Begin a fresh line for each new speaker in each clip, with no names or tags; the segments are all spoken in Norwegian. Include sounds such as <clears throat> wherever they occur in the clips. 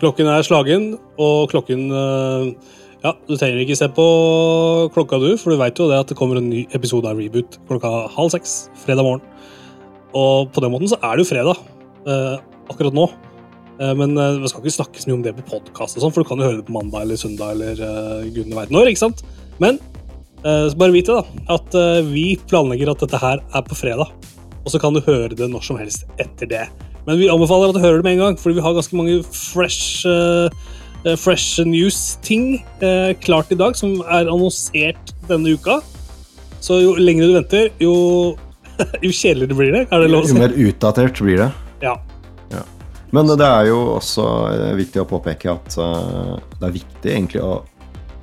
Klokken er slagen, og klokken eh, Ja, du trenger ikke se på klokka, du, for du veit jo det at det kommer en ny episode av Reboot klokka halv seks fredag morgen. Og på den måten så er det jo fredag eh, akkurat nå. Eh, men eh, vi skal ikke snakke så mye om det på podkast, sånn, for du kan jo høre det på mandag eller søndag eller eh, gudene veit når. ikke sant? Men eh, bare vit det, da, at vi planlegger at dette her er på fredag og så kan du høre det når som helst etter det. Men vi anbefaler at du hører det med en gang, fordi vi har ganske mange fresh, uh, fresh news-ting uh, eh, klart i dag, som er annonsert denne uka. Så jo lenger du venter, jo, <laughs> jo kjedeligere blir det. Er det lov
å si? Jo mer utdatert blir det.
Ja.
ja. Men det er jo også viktig å påpeke at uh, det er viktig egentlig å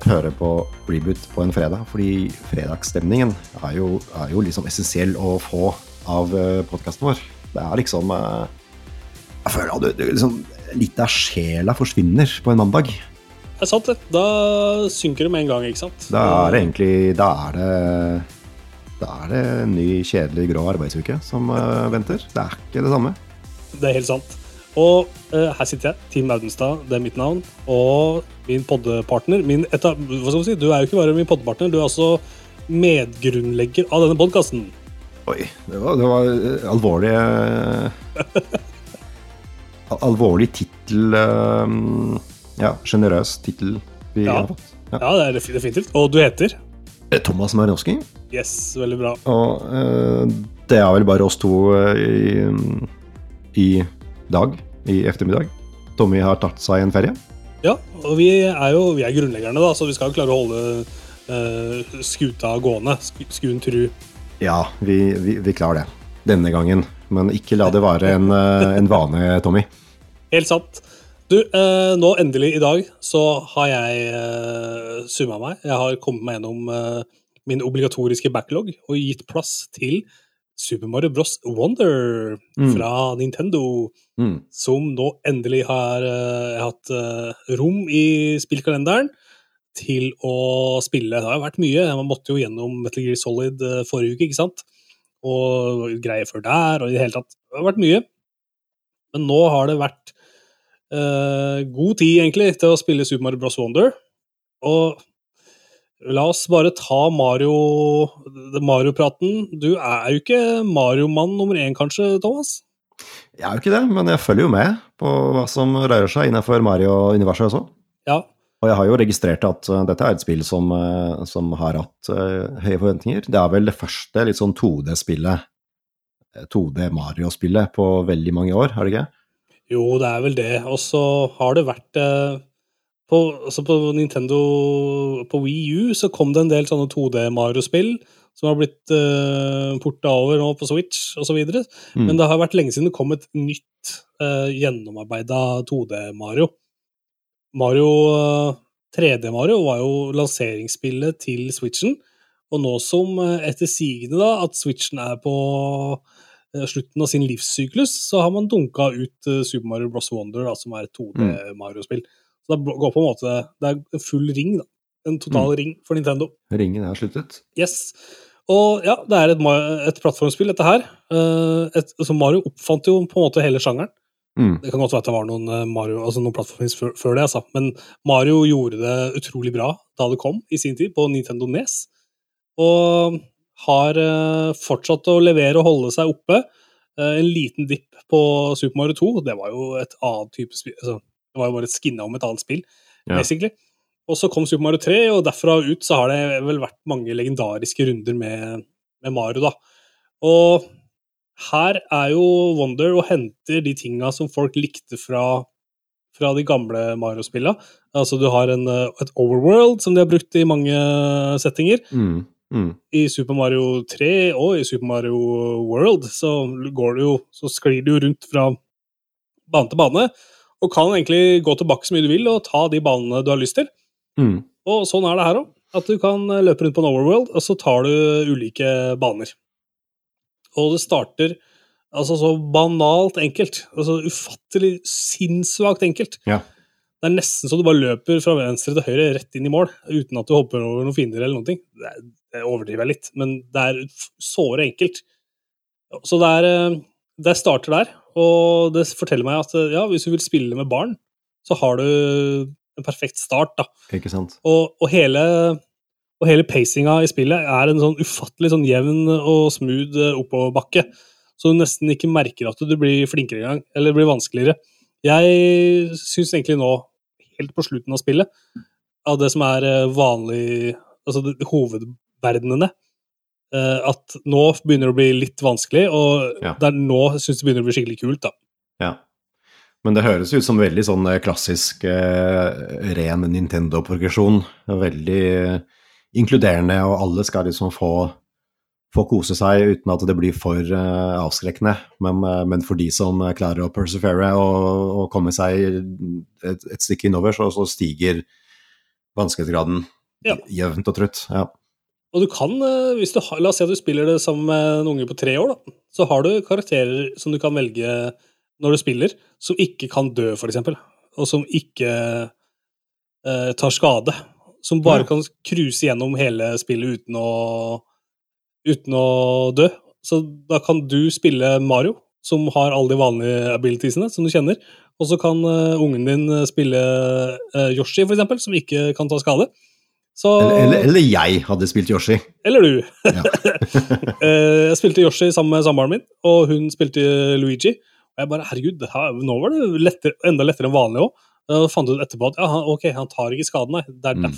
høre på Reboot på en fredag, fordi fredagsstemningen er jo, er jo liksom essensiell å få av eh, podkasten vår. Det er liksom eh, Jeg føler at du liksom, litt av sjela forsvinner på en mandag.
Det er sant, det. Da synker det med en gang, ikke
sant? Da er det egentlig Da er det da er det en ny, kjedelig, grå arbeidsuke som uh, venter. Det er ikke det samme.
Det er helt sant. Og uh, her sitter jeg, Team Audenstad, det er mitt navn. Og min poddepartner skal etab, si, Du er jo ikke bare min poddepartner, du er også medgrunnlegger av denne podkasten.
Oi. Det var, det var eh, alvorlig <laughs> Alvorlig tittel eh, Ja, sjenerøs tittel
vi ja. har fått. Ja. ja, det er definitivt. Og du heter?
Eh, Thomas Marinowski.
Yes, veldig bra.
Og uh, det er vel bare oss to i, i dag. I ettermiddag. Tommy har tatt seg en ferie.
Ja, og vi er jo vi er grunnleggerne, da, så vi skal jo klare å holde uh, skuta gående. Sk skuen tru.
Ja, vi, vi, vi, klarer det. Denne gangen. Men ikke la det være en, eh, en vane, Tommy.
Helt sant. Du, eh, nå endelig i dag så har jeg eh, summa meg. Jeg har kommet meg gjennom eh, min obligatoriske backlog og gitt plass til Super Mario Bros. Wonder mm. fra Nintendo. Mm. Som nå endelig har eh, hatt eh, rom i spillkalenderen til å spille. Det har vært mye. Man måtte jo gjennom Metal Gear Solid eh, forrige uke, ikke sant? Og greier før der, og i det hele tatt. Det har vært mye. Men nå har det vært uh, god tid, egentlig, til å spille Super Mario Bros. Wonder. Og la oss bare ta Mario-praten. Mario du er jo ikke Mario-mann nummer én, kanskje, Thomas?
Jeg er jo ikke det, men jeg følger jo med på hva som rører seg innenfor Mario-universet også.
Ja,
og jeg har jo registrert at eh, dette er et spill som, eh, som har hatt eh, høye forventninger. Det er vel det første litt sånn 2D-spillet, 2D Mario-spillet på veldig mange år, er det ikke?
Jo, det er vel det. Og så har det vært på, altså på Nintendo På Wii U så kom det en del sånne 2D Mario-spill som har blitt uh, porta over nå på Switch osv. Mm. Men det har vært lenge siden det kom et nytt uh, gjennomarbeida 2D Mario. Mario 3D eh, Mario var jo lanseringsspillet til Switchen, og nå som eh, etter sigende da, at Switchen er på eh, slutten av sin livssyklus, så har man dunka ut Super Mario Bros. Wonder, da, som er et 2D-Mario-spill. Mm. Så det går på en måte Det er full ring, da. En total mm. ring for Nintendo.
Ringen er sluttet?
Yes. Og ja, det er et, et plattformspill, dette her. Et, så altså Mario oppfant jo på en måte hele sjangeren. Mm. Det kan godt være at det var noen eh, Mario, altså noen plattformer før, før, det, altså. men Mario gjorde det utrolig bra da det kom i sin tid, på Nintendo Nes. Og har eh, fortsatt å levere og holde seg oppe. Eh, en liten dipp på Super Mario 2, det var jo et annet type spill altså, Det var jo bare et skinne om et annet spill, ja. basically. Og så kom Super Mario 3, og derfra ut så har det vel vært mange legendariske runder med, med Mario, da. Og her er jo Wonder og henter de tinga som folk likte fra, fra de gamle Mario-spilla. Altså, du har en, eh, et overworld som de har brukt i mange settinger.
Mm. Mm.
I Super Mario 3 og i Super Mario World så, jo, så sklir du jo rundt fra bane til bane, og kan egentlig gå tilbake så mye du vil og ta de banene du har lyst til. Mm. Og sånn er det her òg. At du kan løpe rundt på en overworld, og så tar du ulike baner og det starter altså så banalt enkelt. Altså ufattelig sinnssvakt enkelt.
Ja.
Det er nesten så du bare løper fra venstre til høyre rett inn i mål, uten at du hopper over noen fiender eller noen ting. Det overdriver jeg litt, men det er såre enkelt. Så det, er, eh, det starter der, og det forteller meg at eh, ja, hvis du vil spille med barn, så har du en perfekt start, da.
Ikke sant?
Og, og hele og hele pacinga i spillet er en sånn ufattelig sånn jevn og smooth eh, oppoverbakke. Så du nesten ikke merker at du blir flinkere engang, eller blir vanskeligere. Jeg syns egentlig nå, helt på slutten av spillet, av det som er eh, vanlig Altså hovedverdenene, eh, at nå begynner det å bli litt vanskelig, og ja. er nå syns det begynner å bli skikkelig kult, da.
Ja. Men det høres ut som veldig sånn klassisk ren Nintendo-progresjon. Veldig inkluderende, og alle skal liksom få, få kose seg uten at det blir for uh, avskrekkende. Men, uh, men, for de som eh, klarer å persevere og, og komme seg et, et stykke innover, så, så stiger vanskelighetsgraden ja. jevnt og trutt. Ja.
Og du kan, hvis du La oss si at du spiller det sammen med en unge på tre år. Da. Så har du karakterer som du kan velge når du spiller, som ikke kan dø, f.eks. Og som ikke eh, tar skade som bare kan cruise gjennom hele spillet uten å, uten å dø. Så da kan du spille Mario, som har alle de vanlige abilitiesene som du kjenner. Og så kan uh, ungen din eh, spille uh, Yoshi, for eksempel, som ikke kan ta skade.
Så... Eller, eller, eller, jeg hadde spilt Yoshi.
Eller du. Ja. <laughs> jeg spilte Yoshi sammen med samboeren min, og hun spilte Luigi. Og jeg bare herregud, her, nå var det lettere, enda lettere enn vanlig òg. Og fant ut etterpå at ja, han, ok, han tar ikke skaden, nei. Det er mm.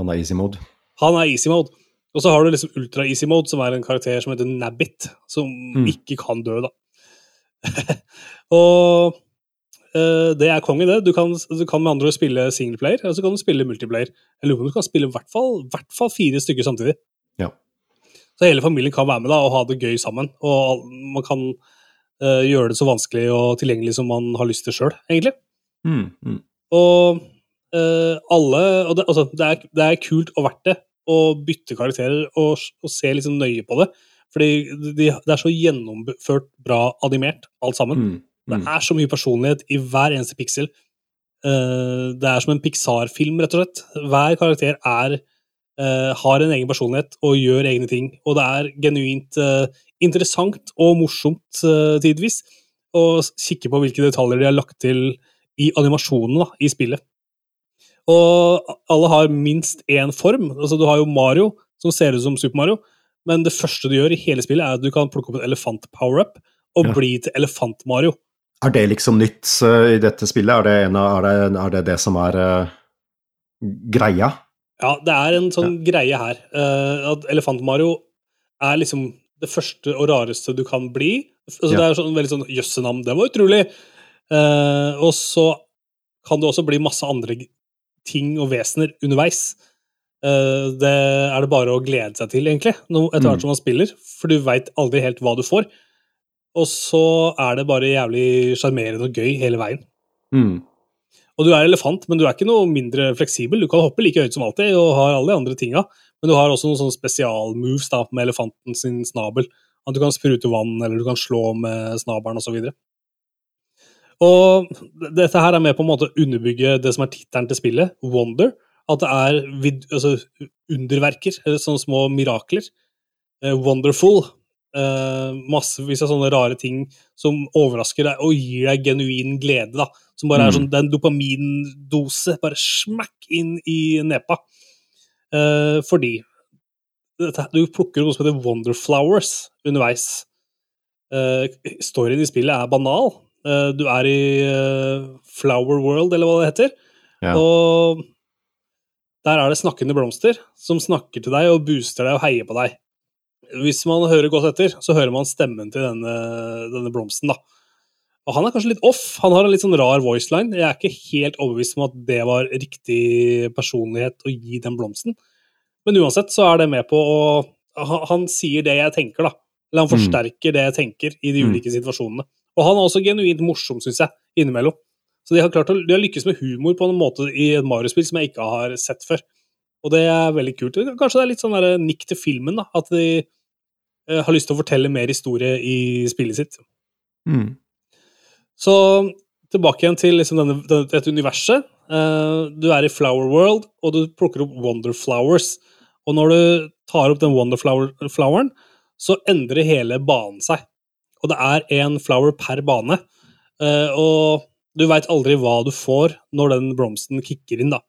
Han er easy mode.
Han er easy mode. Og så har du liksom ultra easy mode, som er en karakter som heter Nabbit, som mm. ikke kan dø, da. <laughs> og uh, det er konge, det. Du kan, du kan med andre spille singleplayer, og så kan du spille multiplayer. Jeg lurer på om du kan spille i hvert fall, hvert fall fire stykker samtidig.
Ja.
Så hele familien kan være med da, og ha det gøy sammen. Og man kan uh, gjøre det så vanskelig og tilgjengelig som man har lyst til sjøl, egentlig.
Mm, mm,
Og uh, alle og det, altså, det, er, det, er, kult og verdt det å bytte karakterer og, og se liksom nøye på det. Fordi det de, de er så gjennomført bra animert, alt sammen. Mm, det mm. er så mye personlighet i hver eneste piksel. Uh, eh, det er som en Pixar-film, rett og slett. Hver karakter er, uh, har en egen personlighet og gjør egne ting. Og det er genuint uh, interessant og morsomt tidvis å kikke på hvilke detaljer de har lagt til i animasjonen da, i spillet. Og alle har minst én form. Altså, du har jo Mario, som ser ut som Super Mario, men det første du gjør i hele spillet, er at du kan plukke opp en elefant-power-up og ja. bli til Elefant-Mario.
Er det liksom nytt uh, i dette spillet? Er det, en, er det, er det, det som er uh, greia?
Ja, det er en sånn ja. greie her. Uh, at Elefant-Mario er liksom det første og rareste du kan bli. Altså, ja. Det er sånn veldig sånn Jøssenavn, det var utrolig! Uh, og så kan det også bli masse andre ting og vesener underveis. Uh, det er det bare å glede seg til, egentlig, etter hvert mm. som man spiller. For du veit aldri helt hva du får. Og så er det bare jævlig sjarmerende og gøy hele veien.
Mm.
Og du er elefant, men du er ikke noe mindre fleksibel. Du kan hoppe like høyt som alltid og har alle de andre tinga, men du har også noen sånne spesialmoves med elefanten sin snabel. At du kan sprute vann, eller du kan slå med snabelen osv. Og dette her er med på en måte å underbygge det som er tittelen til spillet, Wonder. At det er vid, altså, underverker, eller sånne små mirakler. Eh, wonderful. Eh, massevis av sånne rare ting som overrasker deg og gir deg genuin glede. da, Som bare mm. Sånn, er sånn den dopamindose, bare smakk inn i nepa. Eh, fordi dette, du plukker noe som heter Wonderflowers underveis. Eh, storyen i spillet er banal Eh, du er i eh, Flower World, eller hva det heter. Ja. Og der er det snakkende blomster som snakker til deg og booster deg og heier på deg. Hvis man hører godt etter, så hører man stemmen til denne, denne blomsten, da. Og han er kanskje litt off. Han har en litt sånn rar voiceline. Jeg er ikke helt overbevist om at det var riktig personlighet å gi den blomsten. Men uansett så er det med på å Han, sier det jeg tenker, da. Eller han mm. forsterker mm. det jeg tenker i de mm. ulike mm. situasjonene. Og han er også genuint morsom, syns jeg, innimellom. Så de har, klart å, de har lykkes med humor på en måte i et Mario-spill som jeg ikke har sett før. Og det er veldig kult. Kanskje det er litt sånn der, nikk til filmen, da. At de eh, har lyst til å fortelle mer historie i spillet sitt.
Mm.
Så tilbake igjen til liksom, denne, dette universet. Eh, du er i Flower World, og du plukker opp Wonder Flowers. Og når du tar opp den Wonder floweren så endrer hele banen seg og det er én flower per bane. Eh, og du veit aldri hva du får når den blomsten kicker inn, da.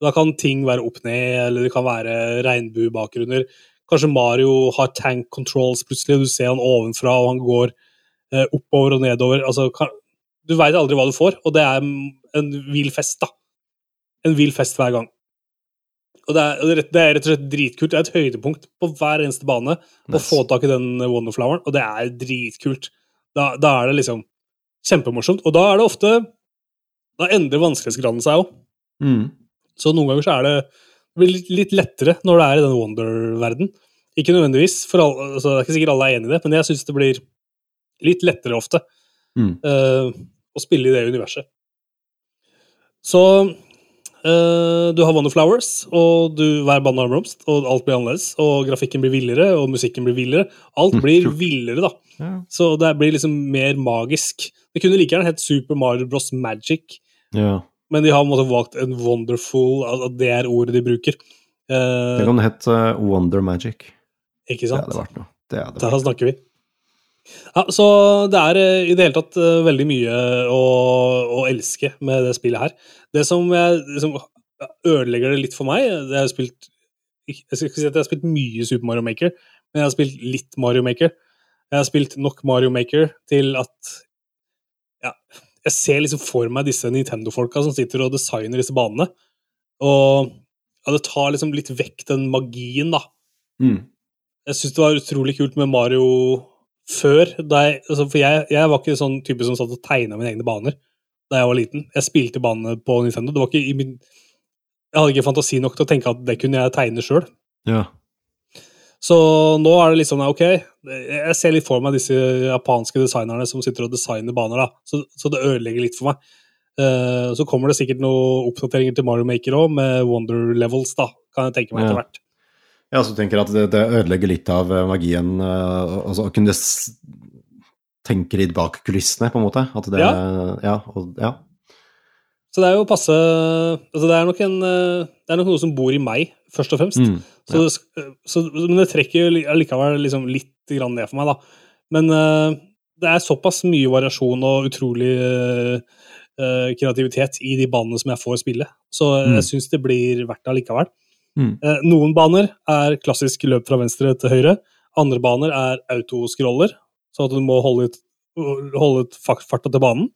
Da kan ting være opp ned, eller det kan være regnbuebakgrunner. Kanskje Mario har tank controls plutselig, og du ser han ovenfra, og han går eh, oppover og nedover. Altså, kan, du veit aldri hva du får, og det er en vill fest, da. En vill fest hver gang. Og det er, det er, rett og slett dritkult. Det er et høydepunkt på hver eneste bane nice. å få tak i den Wonderfloweren, og det er dritkult. Da, da, er det liksom kjempemorsomt. Og da er det ofte Da endrer vanskelighetsgraden seg
òg. Mm. Så
noen ganger så er det, det litt lettere når det er i den Wonder-verden. Ikke nødvendigvis, for alle, altså, det er ikke sikkert alle er enig i det, men jeg syns det blir litt lettere ofte mm. uh, å spille i det universet. Så Eh, du har One of Flowers, og du hver banne har en blomst, og alt blir annerledes. Og grafikken blir villere, og musikken blir villere. Alt mm, blir villere, da. Ja. Så det blir liksom mer magisk. Det kunne like gjerne hett Super Mario Bros. Magic,
ja.
men de har en måte, valgt en wonderful At altså, det er ordet de bruker.
Uh, det kan hette eh, Wonder Magic.
Ikke sant?
Det hadde vært noe. Det hadde
vært. Der snakker vi. Ja, så det er eh, i det hele tatt eh, veldig mye å, å elske med det spillet her. Det som jeg, liksom, ødelegger det litt for meg det har spilt Jeg skal ikke si at jeg har spilt mye Super Mario Maker, men jeg har spilt litt Mario Maker. Jeg har spilt nok Mario Maker til at ja, Jeg ser liksom for meg disse Nintendo-folka som sitter og designer disse banene. Og ja, det tar liksom litt vekk den magien,
da. Mm.
Jeg syns det var utrolig kult med Mario før, jeg, altså for jeg, jeg, var ikke sånn type som satt og tegna mine egne baner da jeg var liten. Jeg spilte banene på Nintendo. Det var ikke i min, jeg hadde ikke fantasi nok til å tenke at det kunne jeg tegne sjøl.
Ja.
Så nå er det litt sånn ok, jeg ser litt for meg disse japanske designerne som sitter og designer baner, da. Så, så det ødelegger litt for meg. Uh, så kommer det sikkert noen oppdateringer til Mario Maker òg, med Wonder Levels, da, kan jeg tenke meg etter hvert.
Ja, så tenker jeg at det, det ødelegger litt av eh, magien. Eh, altså å kunne tenke litt bak kulissene, på en måte. At det, ja. Ja, og, ja.
Så det er jo passe altså det, er nok en, eh, det er nok noe som bor i meg, først og fremst. Mm, ja. så, så, men det trekker jo likevel liksom litt ned for meg, da. Men uh, det er såpass mye variasjon og utrolig uh, kreativitet i de banene som jeg får spille, så mm. jeg syns det blir verdt det allikevel. Mm. Eh, noen baner er klassisk løp fra venstre til høyre. Andre baner er autoscroller sånn at du må holde ut, holde ut farta til banen.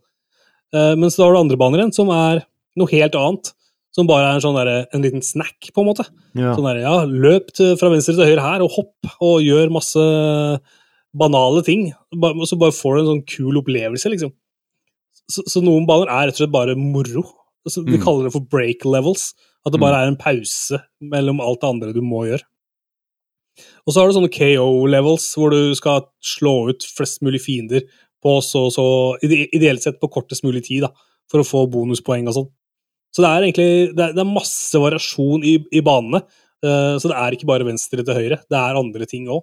Eh, men så har du andre baner igjen, som er noe helt annet. Som bare er en, sånn der, en liten snack, på en måte. Ja. Sånn der, ja, løp til, fra venstre til høyre her, og hopp, og gjør masse banale ting. så bare får du en sånn kul opplevelse, liksom. Så, så, noen baner er rett og slett bare moro, Altså, de mm. kaller det for break levels. At det mm. bare er en pause mellom alt det andre du må gjøre. Og så har du sånne KO levels, hvor du skal slå ut flest mulig fiender på så, så Ideelt sett på kortest mulig tid, da, for å få bonuspoeng og sånn. Så det er egentlig det er, det er masse variasjon i, i banene. Uh, så det er ikke bare venstre til høyre, det er andre ting òg.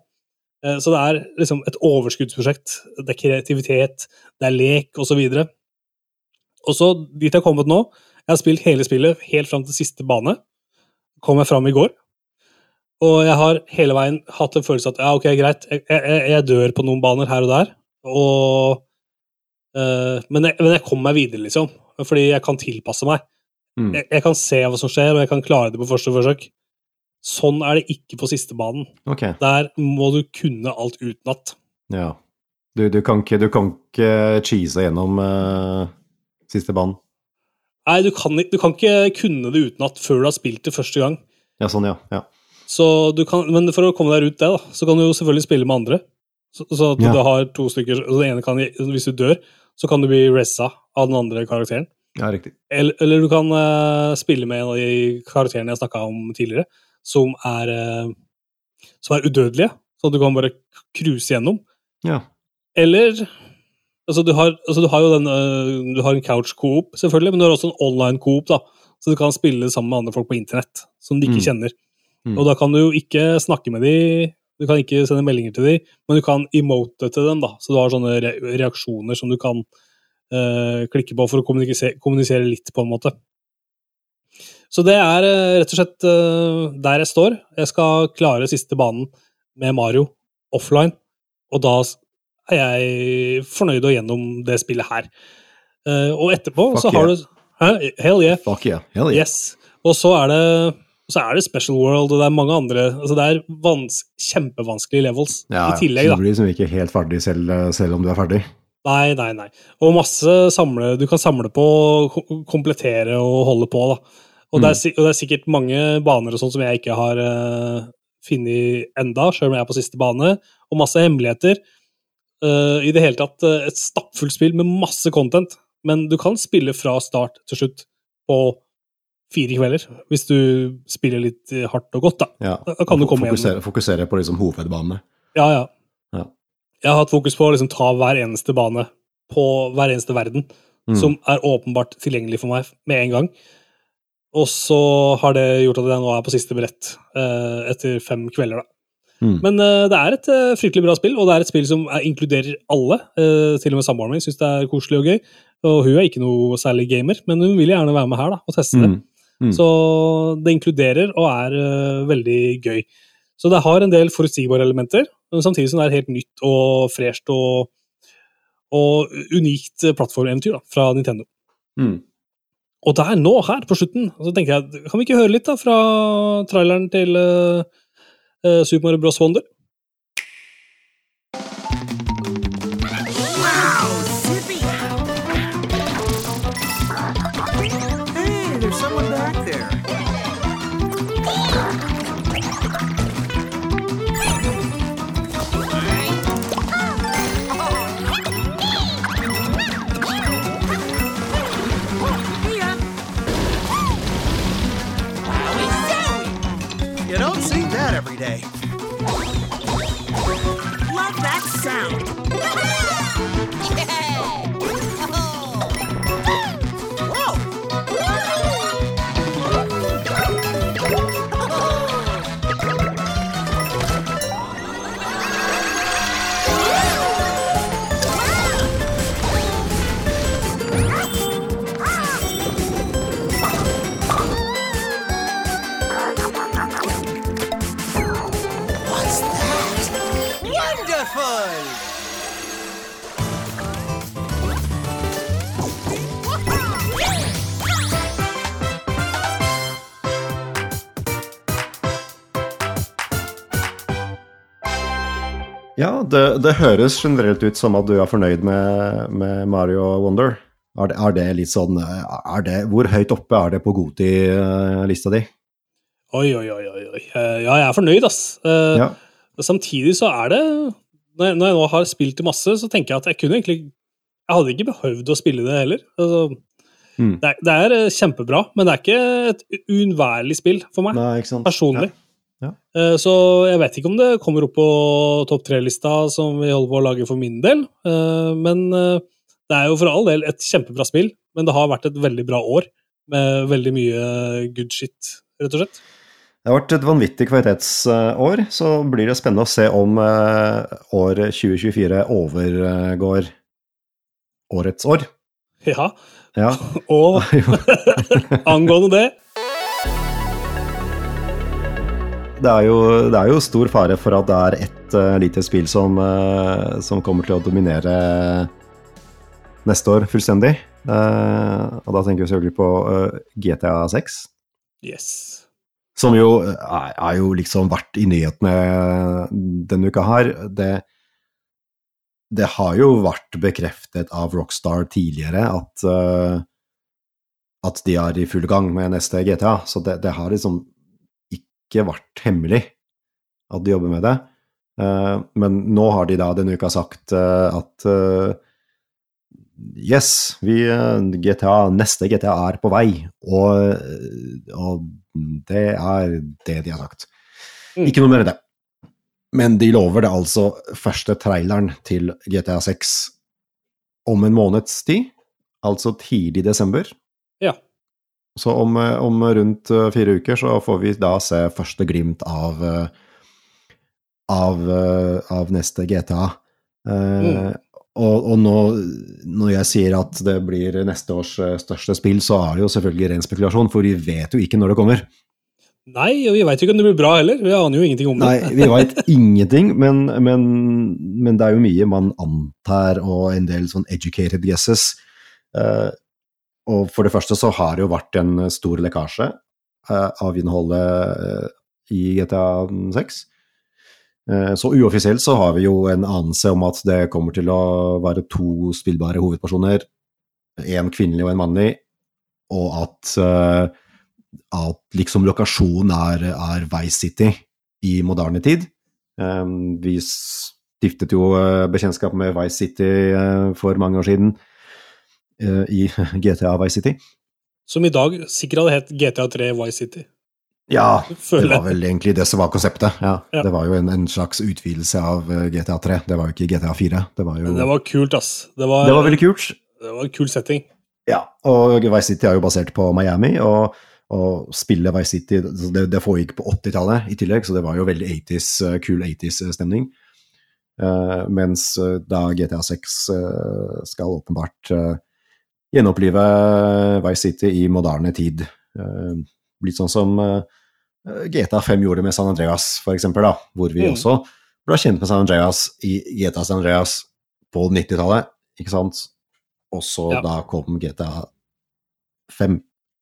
Uh, eh, så det er liksom et overskuddsprosjekt. Det er kreativitet, det er lek, osv. Og så dit jeg har kommet nå, jeg har spilt hele spillet helt fram til siste bane. Kom jeg fram i går. Og jeg har hele veien hatt en følelse at ja, ok, greit, jeg, jeg, jeg dør på noen baner her og der. Og, øh, men, jeg, men, jeg, kommer meg videre, liksom. Fordi jeg kan tilpasse meg. Mm. Jeg, kan se hva som skjer, og jeg kan klare det på første forsøk. Sånn er det ikke på siste banen. Okay. Der må du kunne alt utenat.
Ja. Du, du, kan ikke, ikke cheese gjennom uh, siste banen?
Nei, du kan, du kan ikke kunne det utenat før du har spilt det første gang.
Ja, sånn, ja. ja.
Så du kan, men for å komme deg rundt det, da, så kan du jo selvfølgelig spille med andre. Så, så at ja. du har to stykker, og den ene kan, hvis du dør, så kan du bli ressa av den andre karakteren.
Ja, riktig.
Eller, eller du kan uh, spille med en av de karakterene jeg snakka om tidligere, som er, uh, som er udødelige. Så du kan bare cruise gjennom.
Ja.
Eller Altså, du, har, altså, du har jo den, øh, du har en couch-coop, selvfølgelig, men du har også en online-coop. da, Så du kan spille sammen med andre folk på internett som de ikke mm. kjenner. Mm. Og da kan du jo ikke snakke med dem, du kan ikke sende meldinger til dem, men du kan emote til dem. da, Så du har sånne re reaksjoner som du kan øh, klikke på for å kommunisere, kommunisere, litt, på en måte. Så det er øh, rett og slett øh, der jeg står. Jeg skal klare siste banen med Mario offline, og da er jeg fornøyd og gjennom det spillet her. Eh, og etterpå Fuck så har du hæ? Hell yeah.
Fuck yeah. Hell
yeah. Yes. Og så er det så er det Special World, og det er mange andre altså Det er kjempevanskelige levels ja, i tillegg. da. Så du
blir liksom ikke helt ferdig selv, eh, selv, om du er ferdig?
Nei, nei, nei. Og masse samle Du kan samle på, komplettere og holde på, da. Og, mm. det, er, mm. og det, er, sikkert mange baner og sånt som jeg ikke har uh, funnet enda, sjøl om jeg er på siste bane, og masse hemmeligheter. Uh, I det hele tatt uh, et stappfullt spill med masse content, men du kan spille fra start til slutt på fire kvelder, hvis du spiller litt eh, hardt og godt, da. Ja. Da kan du komme fokusere, igjen.
Fokusere på liksom hovedbanene.
Ja, ja, ja. Jeg har hatt fokus på å liksom, ta hver eneste bane på hver eneste verden, mm. som er åpenbart tilgjengelig for meg med en gang. Og så har det gjort at jeg nå er på siste brett eh, etter fem kvelder, da. Mm. Men uh, det er et uh, fryktelig bra spill, og det er et spill som er, eh, inkluderer alle. Uh, til og med samboeren min syns det er koselig og gøy. Og hun er ikke noe særlig gamer, men hun vil gjerne være med her da, og teste det. Mm. mm. Så det inkluderer og er veldig gøy. Så det har en del forutsigbare elementer, men samtidig som det er helt nytt og fresht og, og unikt plattformeventyr fra Nintendo. Mm. Og der, nå, her på slutten, så tenker jeg kan vi ikke høre litt da fra traileren til uh, Eh, Super Mario Bros. Wonder.
Ja, det, det, høres generelt ut som at du er fornøyd med, med Mario Wonder. Er det, er det, litt sånn det, Hvor høyt oppe er det på Goti-lista di?
Oi, oi, oi. oi. Eh, ja, jeg er fornøyd, ass. Eh, ja. Samtidig så er det når jeg, når jeg, nå har spilt det masse, så tenker jeg at jeg kunne egentlig Jeg hadde ikke behøvd å spille det heller. Altså, mm. det, er, det, er, eh, kjempebra, men det er ikke et uunnværlig spill for meg. Nei, Personlig. Ja. Ja. Eh, så jeg vet ikke om det kommer opp på topp tre-lista som vi holder på å lage for min del. Eh, men eh, det er jo for all del et kjempebra spill, men det har vært et veldig bra år med veldig mye good shit, rett og slett.
Det har vært et vanvittig kvalitetsår, så blir det spennende å se om år 2024 overgår årets år.
Ja, ja. <laughs> og <laughs> angående det
Det er, jo, det er, jo, stor fare for at det er ett uh, lite spill som, uh, som, kommer til å dominere neste år fullstendig. Uh, og da tenker vi selvfølgelig på GTA 6.
Yes.
Som jo er, er, jo liksom vært i nyhetene denne uka her. Det, det har jo vært bekreftet av Rockstar tidligere at, at de er i full gang med neste GTA, så det, det har liksom ikke vært hemmelig at de jobber med det. Eh, men nå har de da denne uka sagt eh, at eh, Yes, vi, GTA, neste GTA er på vei, og, og, det er det de har sagt. Mm. Ikke noe mer enn det. Men de lover det altså første traileren til GTA 6 om en måneds tid, altså tidlig i desember.
Ja.
Så om, eh, om, rundt eh, fire uker så får vi da se første glimt av, eh, av, av neste GTA. Mm. Og, og nå, når jeg sier at det blir neste års største spill, så er det jo selvfølgelig ren spekulasjon, for vi vet jo ikke når det kommer.
Nei, og vi veit jo ikke om det blir bra heller. Vi aner jo ingenting om det. Nei,
vi <laughs> veit ingenting, men, men, men, det er jo mye man antar, og en del sånn educated guesses. Uh, og for det første så har det jo vært en stor lekkasje eh, av innholdet eh, i GTA 6. Eh, så uoffisielt så har vi jo en anelse om at det kommer til å være to spillbare hovedpersoner. En kvinnelig og en mannlig. Og at, at liksom lokasjonen er, er Vice City i moderne tid. Vi stiftet jo bekjentskap med Vice City for mange år siden. Eh, i GTA <laughs> Vice City.
Som i dag sikkert hadde hett GTA 3 Vice City.
Ja, det var vel egentlig det som var konseptet. Ja, ja. Det var jo en, en, slags utvidelse av eh, GTA 3. Det var jo ikke GTA 4. Det var jo
Det var kult, ass. Det var,
det var veldig kult.
Det var en kul setting.
Ja, og Vice City er jo basert på Miami, og, å spille Vice City altså det, det foregikk på 80-tallet i tillegg, så det var jo veldig 80s, eh, kul 80s-stemning. Uh, mens da GTA 6 uh, skal åpenbart uh, gjenopplive Vice City i moderne tid. Eh, litt sånn som eh, GTA 5 gjorde med San Andreas, for eksempel da, hvor vi mm. også ble kjent med San Andreas i GTA San Andreas på 90-tallet, ikke sant? Og så ja. da kom GTA 5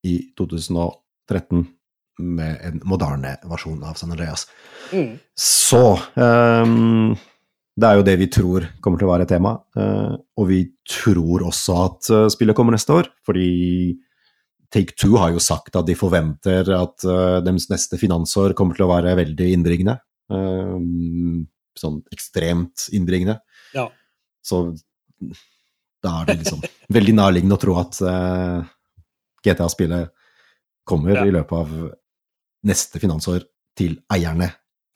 i 2013 med en moderne versjon av San Andreas. Mm. Så um, det er jo det vi tror kommer til å være tema, eh, og vi tror også at eh, spillet kommer neste år. Fordi Take Two har jo sagt at de forventer at eh, deres neste finansår kommer til å være veldig innbringende. Sånn ekstremt innbringende. Ja. Så da er det liksom veldig nærliggende å tro at GTA-spillet kommer ja. i løpet av neste finansår til eierne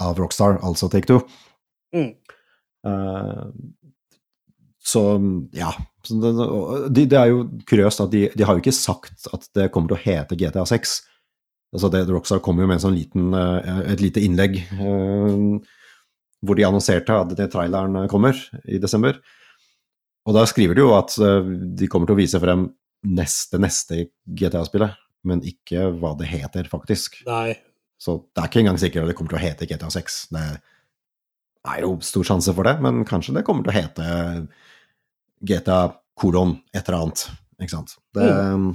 av Rockstar, altså Take Two. Mm. Eh, så ja. Det de er jo kuriøst at de, de, har jo ikke sagt at det kommer til å hete GTA 6. Altså det, Rockstar kom jo med en sånn liten, eh, et lite innlegg eh, hvor de annonserte at det traileren kommer i desember. Og da skriver de jo at de kommer til å vise frem neste, neste GTA-spillet, men ikke hva det heter, faktisk.
Nei.
Så det er ikke engang sikkert at det kommer til å hete GTA 6. Det er er jo stor sjanse for det, men kanskje det kommer til å hete GTA kolon et eller annet,
ikke sant. Det, mm.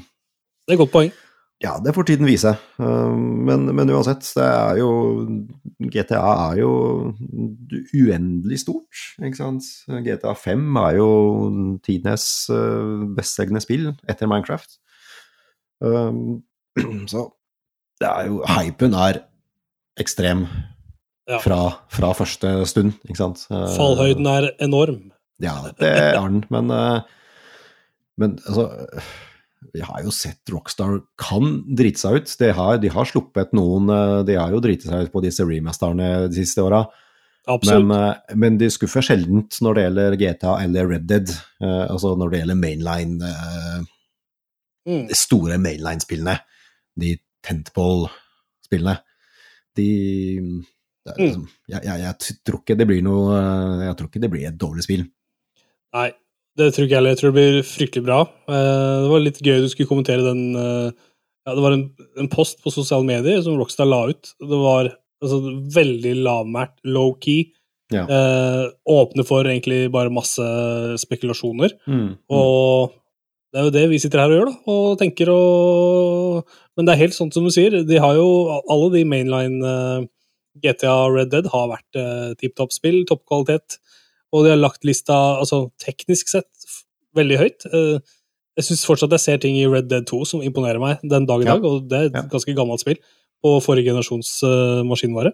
det er et godt poeng.
Ja, det får tiden vise. Um, men, men, uansett, det er jo GTA er jo uendelig stort, ikke sant. GTA 5 er jo tidenes bestselgende eh, spill etter Minecraft. Um, <clears throat> så det er jo Hypen er ekstrem fra, fra, første stund, ikke sant.
Eh, Fallhøyden er enorm.
Ja, det er den, men, eh, men altså vi har jo sett Rockstar kan drite seg ut. De har, de har sluppet noen eh, De har jo driti seg ut på disse remasterne de siste åra. Men, men, de skuffer sjeldent når det gjelder GTA eller Red Dead. altså når det gjelder mainline mm. De store mainline-spillene. De tentpole-spillene. De Mm. Liksom, jeg, jeg, jeg, tror ikke det blir noe eh, Jeg tror ikke det blir et dårlig spill.
Nei, det tror ikke jeg heller. Jeg tror det blir fryktelig bra. Eh, det var litt gøy du skulle kommentere den eh, ja, Det var en, en, post på sosiale medier som Rockstar la ut. Det var altså, veldig lavmælt, low-key. Ja. Eh, åpne for egentlig bare masse spekulasjoner. Mm, mm. Og det er jo det vi sitter her og gjør, da, og tenker og Men det er helt sånn som du sier, de har jo alle de mainline GTA Red Dead har vært eh, tipp topp spill, toppkvalitet. Og de har lagt lista, altså teknisk sett, veldig høyt. Eh, jeg syns fortsatt jeg ser ting i Red Dead 2 som imponerer meg den dag i dag, ja. og det er et ja. ganske gammelt spill på forrige generasjons uh, maskinvare.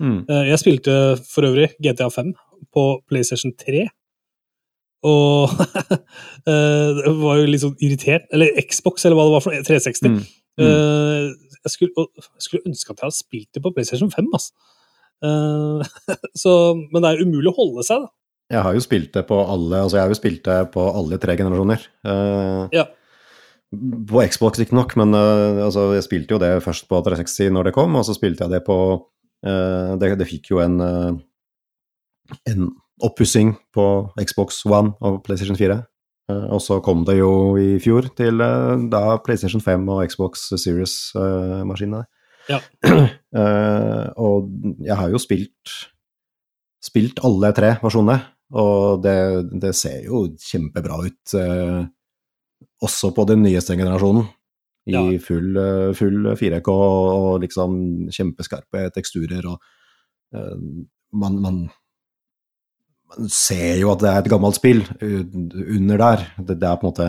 Mm. Uh, jeg spilte for øvrig GTA 5 på PlayStation 3, og uh, <laughs> var jo litt sånn irritert Eller Xbox, eller hva det var for noe, 360. Mm. Mm jeg skulle, jeg skulle, ønske at jeg hadde spilt det på PlayStation 5, altså. Uh, så, men det er umulig å holde seg, da.
Jeg har jo spilt det på alle, altså jeg har jo spilt det på alle tre generasjoner. Uh,
ja.
På Xbox riktignok, men uh, altså jeg spilte jo det først på 360 når det kom, og så spilte jeg det på eh, det, det, fikk jo en, uh, en oppussing på Xbox One og PlayStation 4. Eh, og så kom det jo i fjor til eh, da PlayStation 5 og Xbox Series-maskinene. Eh,
ja.
<clears throat> og jeg har jo spilt, spilt alle tre versjonene, og det, det ser jo kjempebra ut. Også på den nyeste generasjonen, i ja. full, full, 4K og liksom kjempeskarpe teksturer og man, man man ser jo at det er et gammelt spill eh, under der. Det, det er på en måte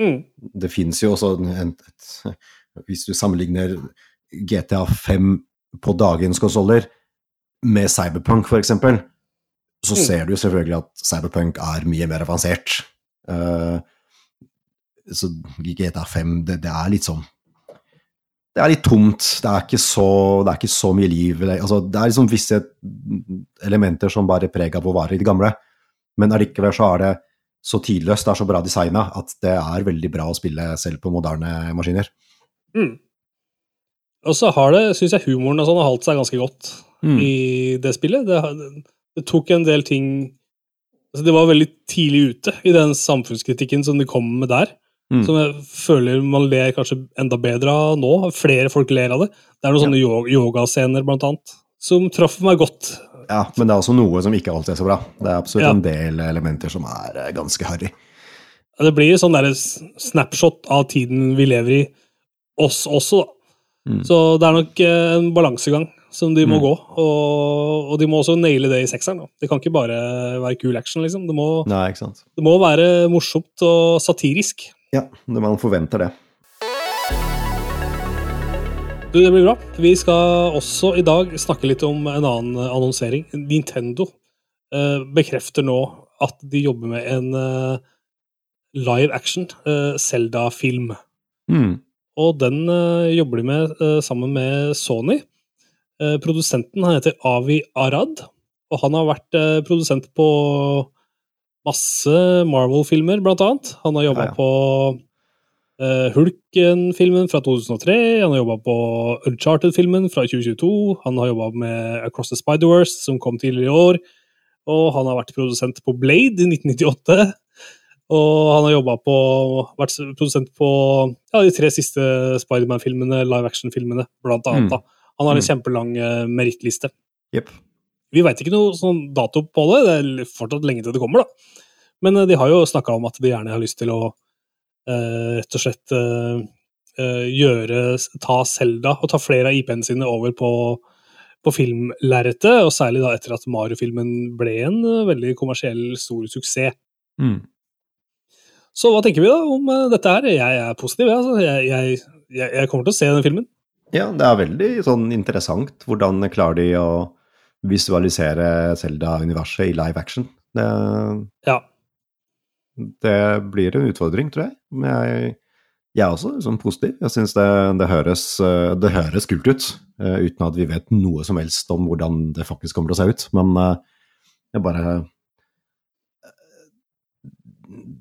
mm. Det fins jo også en, et, Hvis du sammenligner GTA 5 på dagens konsoller med Cyberpunk, f.eks., så mm. ser du selvfølgelig at Cyberpunk er mye mer avansert. Uh, så GTA 5, det, det er litt sånn det er litt tomt. Det er ikke så, er ikke så mye liv. Altså, det er liksom visse elementer som bærer preg av å være i det gamle, men allikevel så er det så tidløst, det er så bra designa, at det er veldig bra å spille selv på moderne maskiner.
Mm. Og så har det, syns jeg, humoren og sånn har holdt seg ganske godt mm. i det spillet. Det, det, tok en del ting altså Det var veldig tidlig ute i den samfunnskritikken som de kom med der. Mm. Som jeg føler man ler kanskje enda bedre av nå. Flere folk ler av det. Det er noen sånne ja. yogascener, blant annet, som traff meg godt.
Ja, men det er også noe som ikke alltid er så bra. Det er absolutt ja. en del elementer som er eh, ganske harry.
Det blir sånn derre snapshot av tiden vi lever i, oss også, da. Mm. Så det er nok eh, en balansegang som de må mm. gå. Og, og, de må også naile det i sekseren. Da. Det kan ikke bare være cool action, liksom. Det må,
Nei,
det må være morsomt og satirisk.
Ja, man forventer det.
Du, det blir bra. Vi skal også i dag snakke litt om en annen annonsering. Nintendo eh, bekrefter nå at de jobber med en eh, live action eh, zelda film Mm. Og den jobber de med sammen med Sony. Produsenten han heter Avi Arad, og han har vært produsent på masse Marvel-filmer, blant annet. Han har jobba ja, ja. på uh, Hulken-filmen fra 2003, han har jobba på Uncharted-filmen fra 2022, han har jobba med Across the Spider-Wars, som kom tidligere i år, og han har vært produsent på Blade i 1998. Og han har jobba på Vært produsent på ja, de tre siste Spiderman-filmene, live action-filmene, blant annet. Mm. Da. Han har en mm. kjempelang uh, merittliste. Yep. Vi veit ikke noe sånn dato på det, det er fortsatt lenge til det kommer, da. Men eh, de har jo snakka om at de gjerne har lyst til å eh, rett og slett eh, eh gjøre Ta Selda og ta flere av IP-ene sine over på, på filmlerretet, og særlig da etter at Mario-filmen ble en eh, veldig kommersiell, stor suksess.
Mm.
Så hva tenker vi da om dette her? Jeg er positiv, altså. jeg, jeg, jeg, kommer til å se den filmen.
Ja, det er veldig sånn interessant. Hvordan klarer de å visualisere Selda-universet i live action.
Det, ja.
det blir en utfordring, tror jeg. Men jeg, jeg er også sånn positiv. Jeg syns det, det, høres, eh, det høres kult ut, eh, uten at vi vet noe som helst om hvordan det faktisk kommer til å se ut. Men eh, jeg bare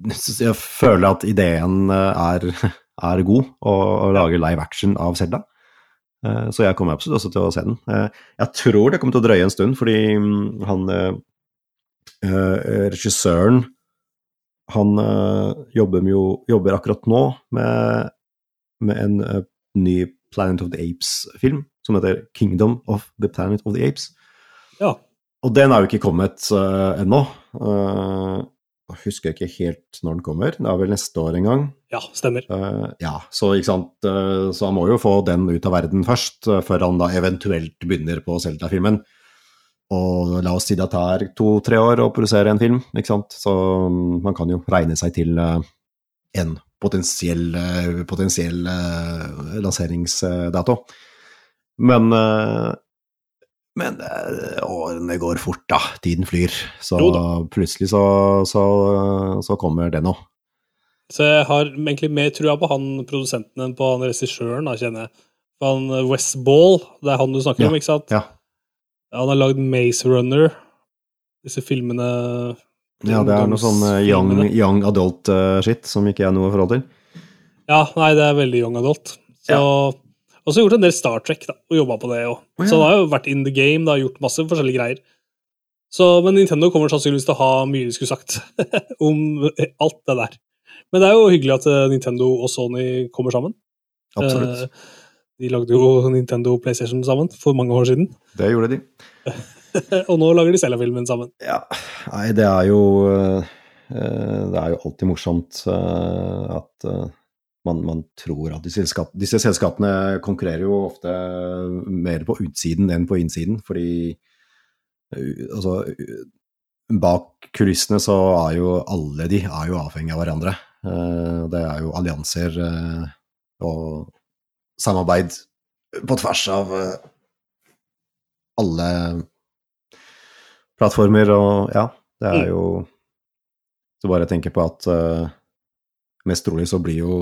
Jeg føler at ideen er, <laughs> er god, å, å lage live action av Selda. Eh, så jeg kommer absolutt også til å se den. Eh, jeg tror det kommer til å drøye en stund, fordi mm, han eh, regissøren han jobber, jo, jobber akkurat nå med, med en ny Planet of the Apes-film som heter 'Kingdom of the Planet of the Apes'.
Ja.
Og den er jo ikke kommet ennå jeg husker ikke helt når den kommer, det er vel neste år en gang?
Ja, stemmer. Uh,
ja, så, ikke sant? Uh, så han må jo få den ut av verden først, uh, før han da eventuelt begynner på Zelda-filmen. Og la oss si det tar to-tre år å produsere en film, ikke sant? så um, man kan jo regne seg til en potensiell, potensiell lanseringsdato. Men men eh, årene går fort, da. Tiden flyr. Så da. plutselig så, så, så kommer det nå.
Så jeg har egentlig mer trua på han produsenten enn på han regissøren, da, kjenner jeg. han eh, West Ball, det er han du snakker
ja.
om, ikke sant?
Ja.
Han har lagd Maze Runner, disse filmene Ja,
det er noe sånn eh, young, young adult-shit som ikke jeg har noe forhold til.
Ja, nei, det er veldig young adult. Så ja. Og så har jeg gjort en del Star Trek, da, og jobba på det òg. Oh, ja. Så det har jo vært in the game, da, gjort masse forskjellige greier. Så, men Nintendo kommer sannsynligvis til å ha mye de skulle sagt <laughs> om alt det der. Men det er jo hyggelig at eh, Nintendo og Sony kommer sammen.
Absolutt. Eh,
de lagde jo Nintendo og PlayStation sammen for mange år siden.
<laughs> Det gjorde de.
og nå lager de Zelda-filmen sammen.
Ja, Nei, det er jo eh, eh, Det er jo alltid morsomt at man, man, tror at disse, selskap, disse, selskapene konkurrerer jo ofte mer på utsiden enn på innsiden, fordi altså, Bak kulissene så er jo alle de er jo avhengig av hverandre. Eh, det er jo allianser eh, og samarbeid på tvers av eh, alle plattformer og ja, det er mm. jo Så bare jeg tenker på at Mest trolig så blir jo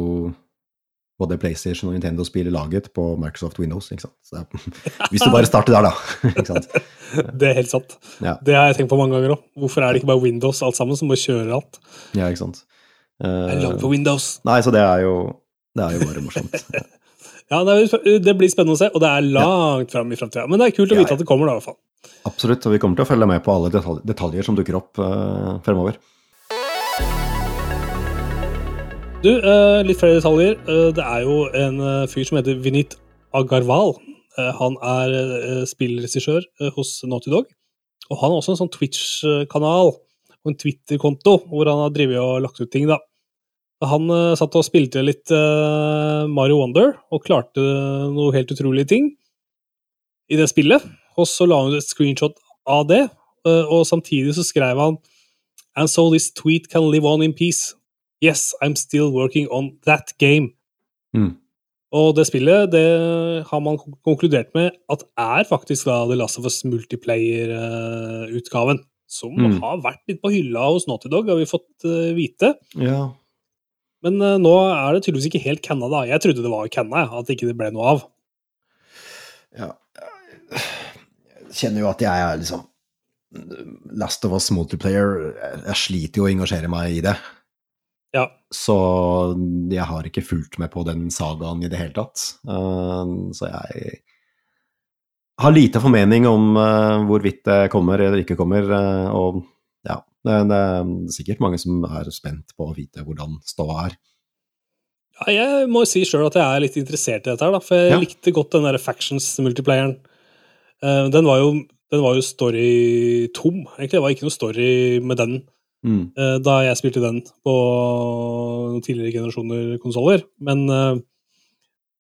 både PlayStation og Nintendo spiller laget på Microsoft Windows. ikke sant? Så, hvis du bare starter der, da. <laughs> ikke sant?
<laughs> Det er helt sant. Ja. Det har jeg tenkt på mange ganger òg. Hvorfor er det ikke bare Windows alt sammen, som bare kjører alt?
Ja, ikke sant.
Uh, jeg for eh, Windows.
Nei, så det er jo, det er jo bare morsomt.
<laughs> ja, det blir spennende å se, og det er langt ja. fram i framtida. Men det er kult å vite ja, ja. at det kommer, da, i hvert fall.
Absolutt, og vi kommer til å følge med på alle detaljer, detaljer som dukker opp uh, fremover.
Du, eh, litt flere detaljer. Eh, det er jo en eh, fyr som heter Vinit Agarwal. Han er spillregissør hos Naughty Dog. Og han har også en sånn Twitch-kanal og en Twitter-konto hvor han har drevet og lagt ut ting, da. Han satt og spilte litt Mario Wonder og klarte noe helt utrolige ting i det spillet. Og så la han ut et screenshot av det, og samtidig så skrev han And so this tweet can live on in peace. Yes, I'm still working on that game. Mm. Og det spillet det har man konkludert med at er faktisk da The Last of Us multiplayer-utgaven. Som mm. har vært litt på hylla hos Naughty Dog, har vi fått eh, vite. Ja. Men eh, nå er det tydeligvis ikke helt canna, da. Jeg trodde det var canna, at ikke det ble noe av. Ja
Jeg kjenner jo at jeg er liksom Last of Us multiplayer Jeg sliter jo å engasjere meg i det. Ja. Så jeg har ikke fulgt med på den sagaen i det hele tatt. Eh, så jeg har lite formening om eh, hvorvidt det kommer eller ikke kommer. Eh, og ja, det er sikkert mange som er spent på å vite hvordan ståa er.
Ja, jeg må si sjøl at jeg er litt interessert i dette, her, for jeg ja. likte godt den der Factions-multiplayeren. Den var jo, jo storytom, egentlig. Det var ikke noe story med den mm. Eh, da jeg spilte den på tidligere generasjoner konsoller. Men uh,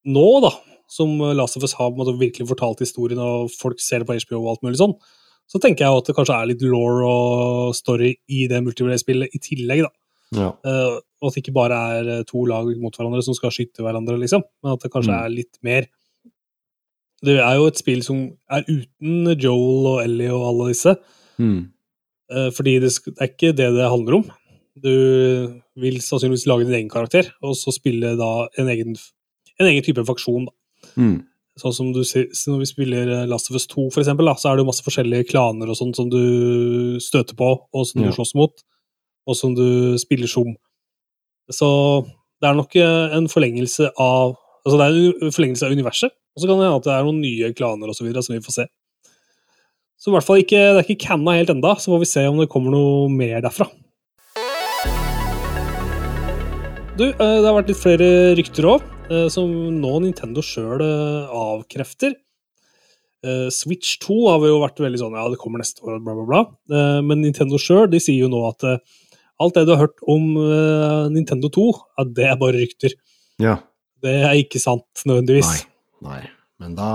nå, da, som Last of Us har måte, virkelig fortalt historien, og folk ser det på HBO og alt mulig sånn, så tenker jeg at det kanskje er litt law og story i det multiplayer-spillet i tillegg, da. Ja. Uh, og at det ikke bare er to lag mot hverandre som skal skyte hverandre, liksom, men at det kanskje mm. er litt mer. Det er jo et spill som er uten Joel og Ellie og alle disse. Mm. Eh, fordi det er ikke det det handler om. Du vil sannsynligvis lage din egen karakter, og så spille da en egen, en egen type faksjon. da. Mm. Sånn som du ser, Når vi spiller eh, Last of Us 2, for eksempel, da, så er det jo masse forskjellige klaner og sånt som du støter på, og som du ja. slåss mot, og som du spiller som. Så det er nok eh, en forlengelse av altså det er en forlengelse av universet, og så kan det hende at det er noen nye klaner og så videre, som vi får se. Så i hvert fall ikke, det er ikke canna helt enda, så får vi se om det kommer noe mer derfra. Du, eh, det har vært litt flere rykter òg, eh, som nå Nintendo sjøl eh, avkrefter. Switch 2 har vi jo vært veldig sånn ja, det kommer neste år, bla, bla, bla. Men Nintendo sjøl sier jo nå at alt det du har hørt om Nintendo 2, at det er bare rykter. Ja. Det er ikke sant, nødvendigvis.
Nei, nei. men da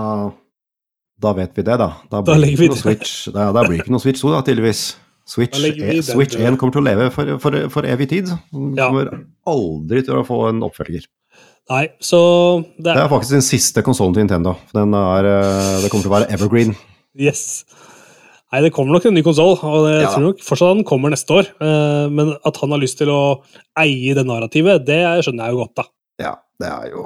da vet vi det, da. Da blir det ikke noe Switch, da, da blir ikke noe Switch 2, da, tydeligvis. Switch, e, Switch 1 kommer til å leve for, for, for evig tid. Den kommer aldri til å få en oppfølger.
Nei, så
Det er, det er faktisk den siste konsollen til Nintendo. Den er, eh, det kommer til å være evergreen.
Yes. Nei, det kommer nok en ny konsoll, og jeg ja. tror nok fortsatt den kommer neste år. Eh, men at han har lyst til å eie det narrativet, det skjønner jeg jo godt, da.
Ja, det er jo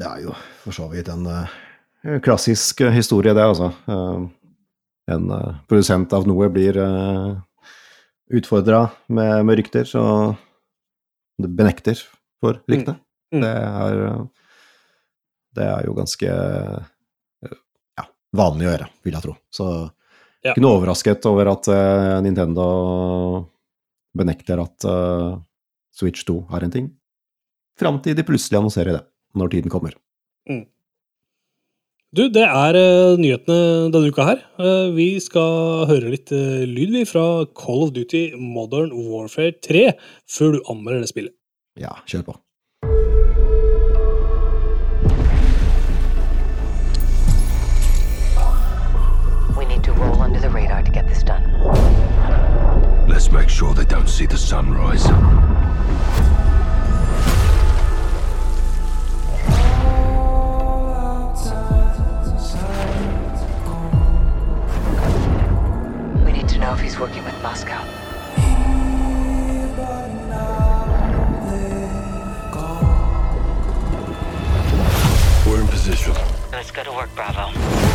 Det er jo for så vidt en eh, Eh, klassisk eh, historie, det, altså. Eh, en produsent av noe blir utfordra med, med, rykter, så det benekter for mm. ryktene. Mm. Det, er, det er jo ganske ja, vanlig å gjøre, vil jeg tro. Så ja. ikke noe overrasket over at Nintendo benekter at Switch 2 er en ting, fram til de plutselig annonserer det, når tiden kommer. Mm.
Du, det er uh, nyhetene denne uka her. Uh, vi skal høre litt uh, lyd vi fra Call of Duty Modern Warfare 3 før du anmelder det spillet.
Ja, kjør på. Let's make sure they don't see the sunrise. He's working with Moscow. We're in position. Let's go to work, Bravo.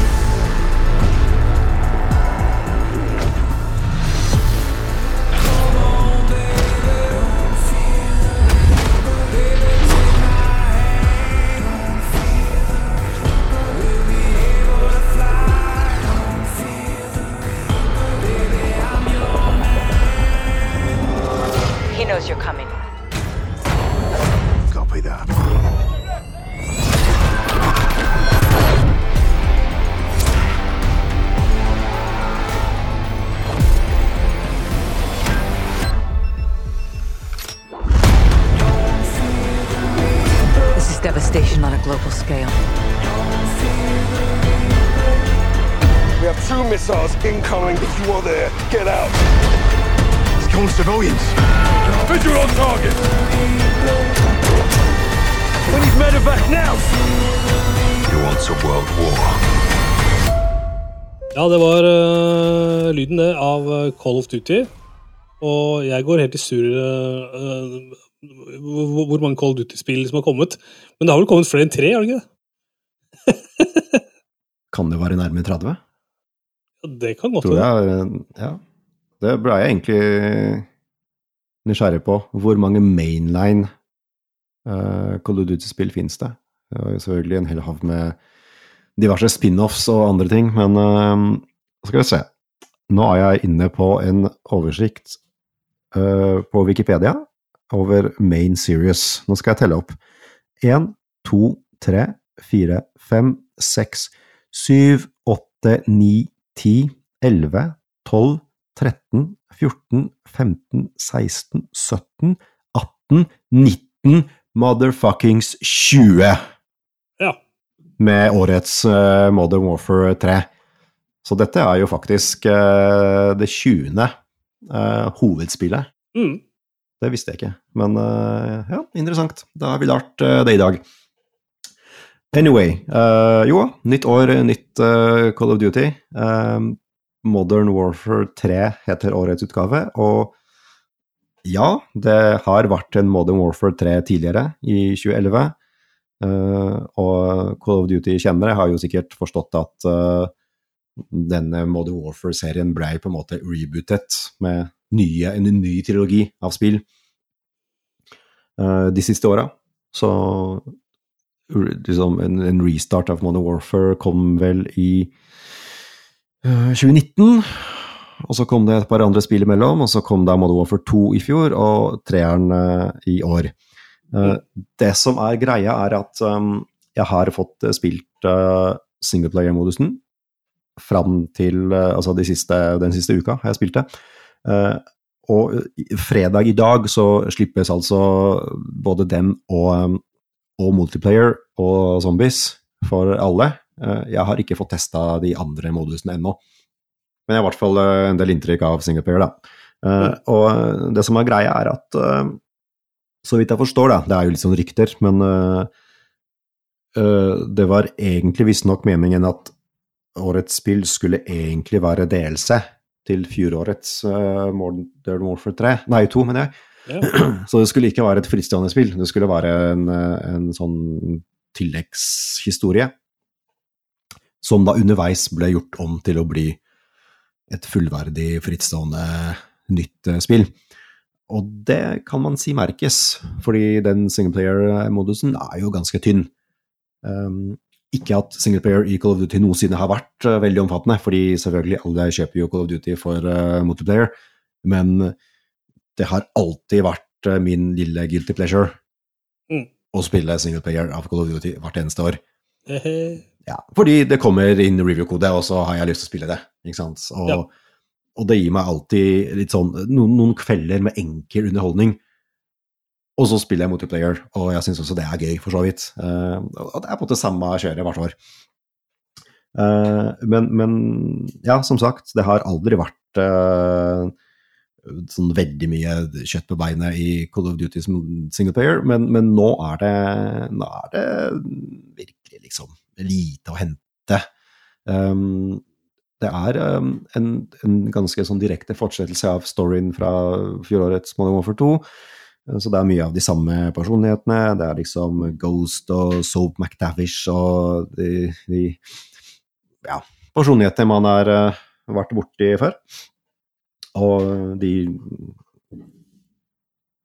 knows you're coming. Copy that. This is devastation on a global scale. We have two missiles incoming. If you are there, get out. It's killing civilians. Visual target! We need medevac now! He wants a world war. Ja, det var uh, lyden, det, av eh, Call of Duty. Og jeg går helt i surr eh, uh, hvor, hvor, mange Call of Duty-spill som har kommet. Men det har vel kommet flere enn tre, har det ikke
det? <laughs> kan det være nærmere 30? Ja,
det kan godt være.
Ja. Det ble jeg egentlig nysgjerrig på hvor mange mainline uh, Call of Duty-spill finnes det? Det er jo selvfølgelig en hel hav med diverse spin-offs og andre ting, men uh, skal vi se. Nå er jeg inne på en oversikt uh, på Wikipedia over Main Series. Nå skal jeg telle opp. Én, to, tre, fire, fem, seks, syv, åtte, ni, ti, elleve, tolv, 13, 14, 15, 16, 17, 18, 19 motherfuckings 20! Ja. Med årets uh, Modern Warfare 3. Så dette er jo faktisk uh, det 20. Uh, eh, hovedspillet. Mm. Det visste jeg ikke, men ja, interessant. Da har vi lært det i dag. Anyway, jo, nytt år, nytt Call of Duty. Um, Modern Warfare 3 heter årets utgave. Og ja, det har vært en Modern Warfare 3 tidligere, i 2011. Uh, eh, og Call of Duty-kjennere har jo sikkert forstått at uh, denne Modern Warfare-serien ble på en måte rebootet med nye, en ny trilogi av spill uh, de siste åra. Så liksom, en, en, restart av Modern Warfare kom vel i 2019. Eh, og så kom det et par andre spill imellom, og så kom da Modern Warfare 2 i fjor, og treeren eh, i år. Eh, det som er greia, er at ehm, jeg har fått spilt singleplayer-modusen fram til altså de siste, den siste uka har jeg spilt det. Og fredag i dag så slippes altså både den og, ehm, og multiplayer og zombies for alle. Eh, jeg har ikke fått testa de andre modusene ennå, men jeg har i hvert fall eh, en del inntrykk av Singapore da. Eh, mm. Og det som er greia, er at så vidt jeg forstår, da, det er jo litt sånn rykter, men det var egentlig visstnok meningen at årets spill skulle egentlig være delelse til fjorårets uh, Modern Warfare 3, nei 2, mener jeg. Ja. <clears throat> Så det skulle ikke være et fristående spill, det skulle være en, en sånn tilleggshistorie som da underveis ble gjort om til å bli et fullverdig, frittstående, nytt eh, spill. Og det kan man si merkes, fordi den singleplayer-modusen er jo ganske tynn. Um, ikke at singleplayer i Call of Duty noensinne har vært uh, veldig omfattende, fordi selvfølgelig alle kjøper jo Call of Duty for uh, multiplayer, men det har alltid vært uh, min lille guilty pleasure mm. å spille singleplayer av Call of Duty hvert eneste år. Ja, fordi det kommer inn review-kode, og så har jeg lyst til å spille det. Ikke sant? Og, ja. og det gir meg alltid litt sånn noen, noen, kvelder med enkel underholdning. Og så spiller jeg multiplayer, og jeg syns også det er gøy, for så vidt. Uh, og det er på en måte samme kjøret hvert år. Uh, men, men, ja, som sagt, det har aldri vært uh, sånn veldig mye kjøtt på beinet i Call of Duty som singleplayer, men, men nå, er det, nå er det virkelig liksom lite å hente. Um, det er um, en, en, ganske sånn direkte fortsettelse av storyen fra fjorårets Modern Warfare 2. Eh, så det er mye av de samme personlighetene. Det er liksom Ghost og Soap McDavish og de, de ja, personlighetene man har uh, vært borti før. Og de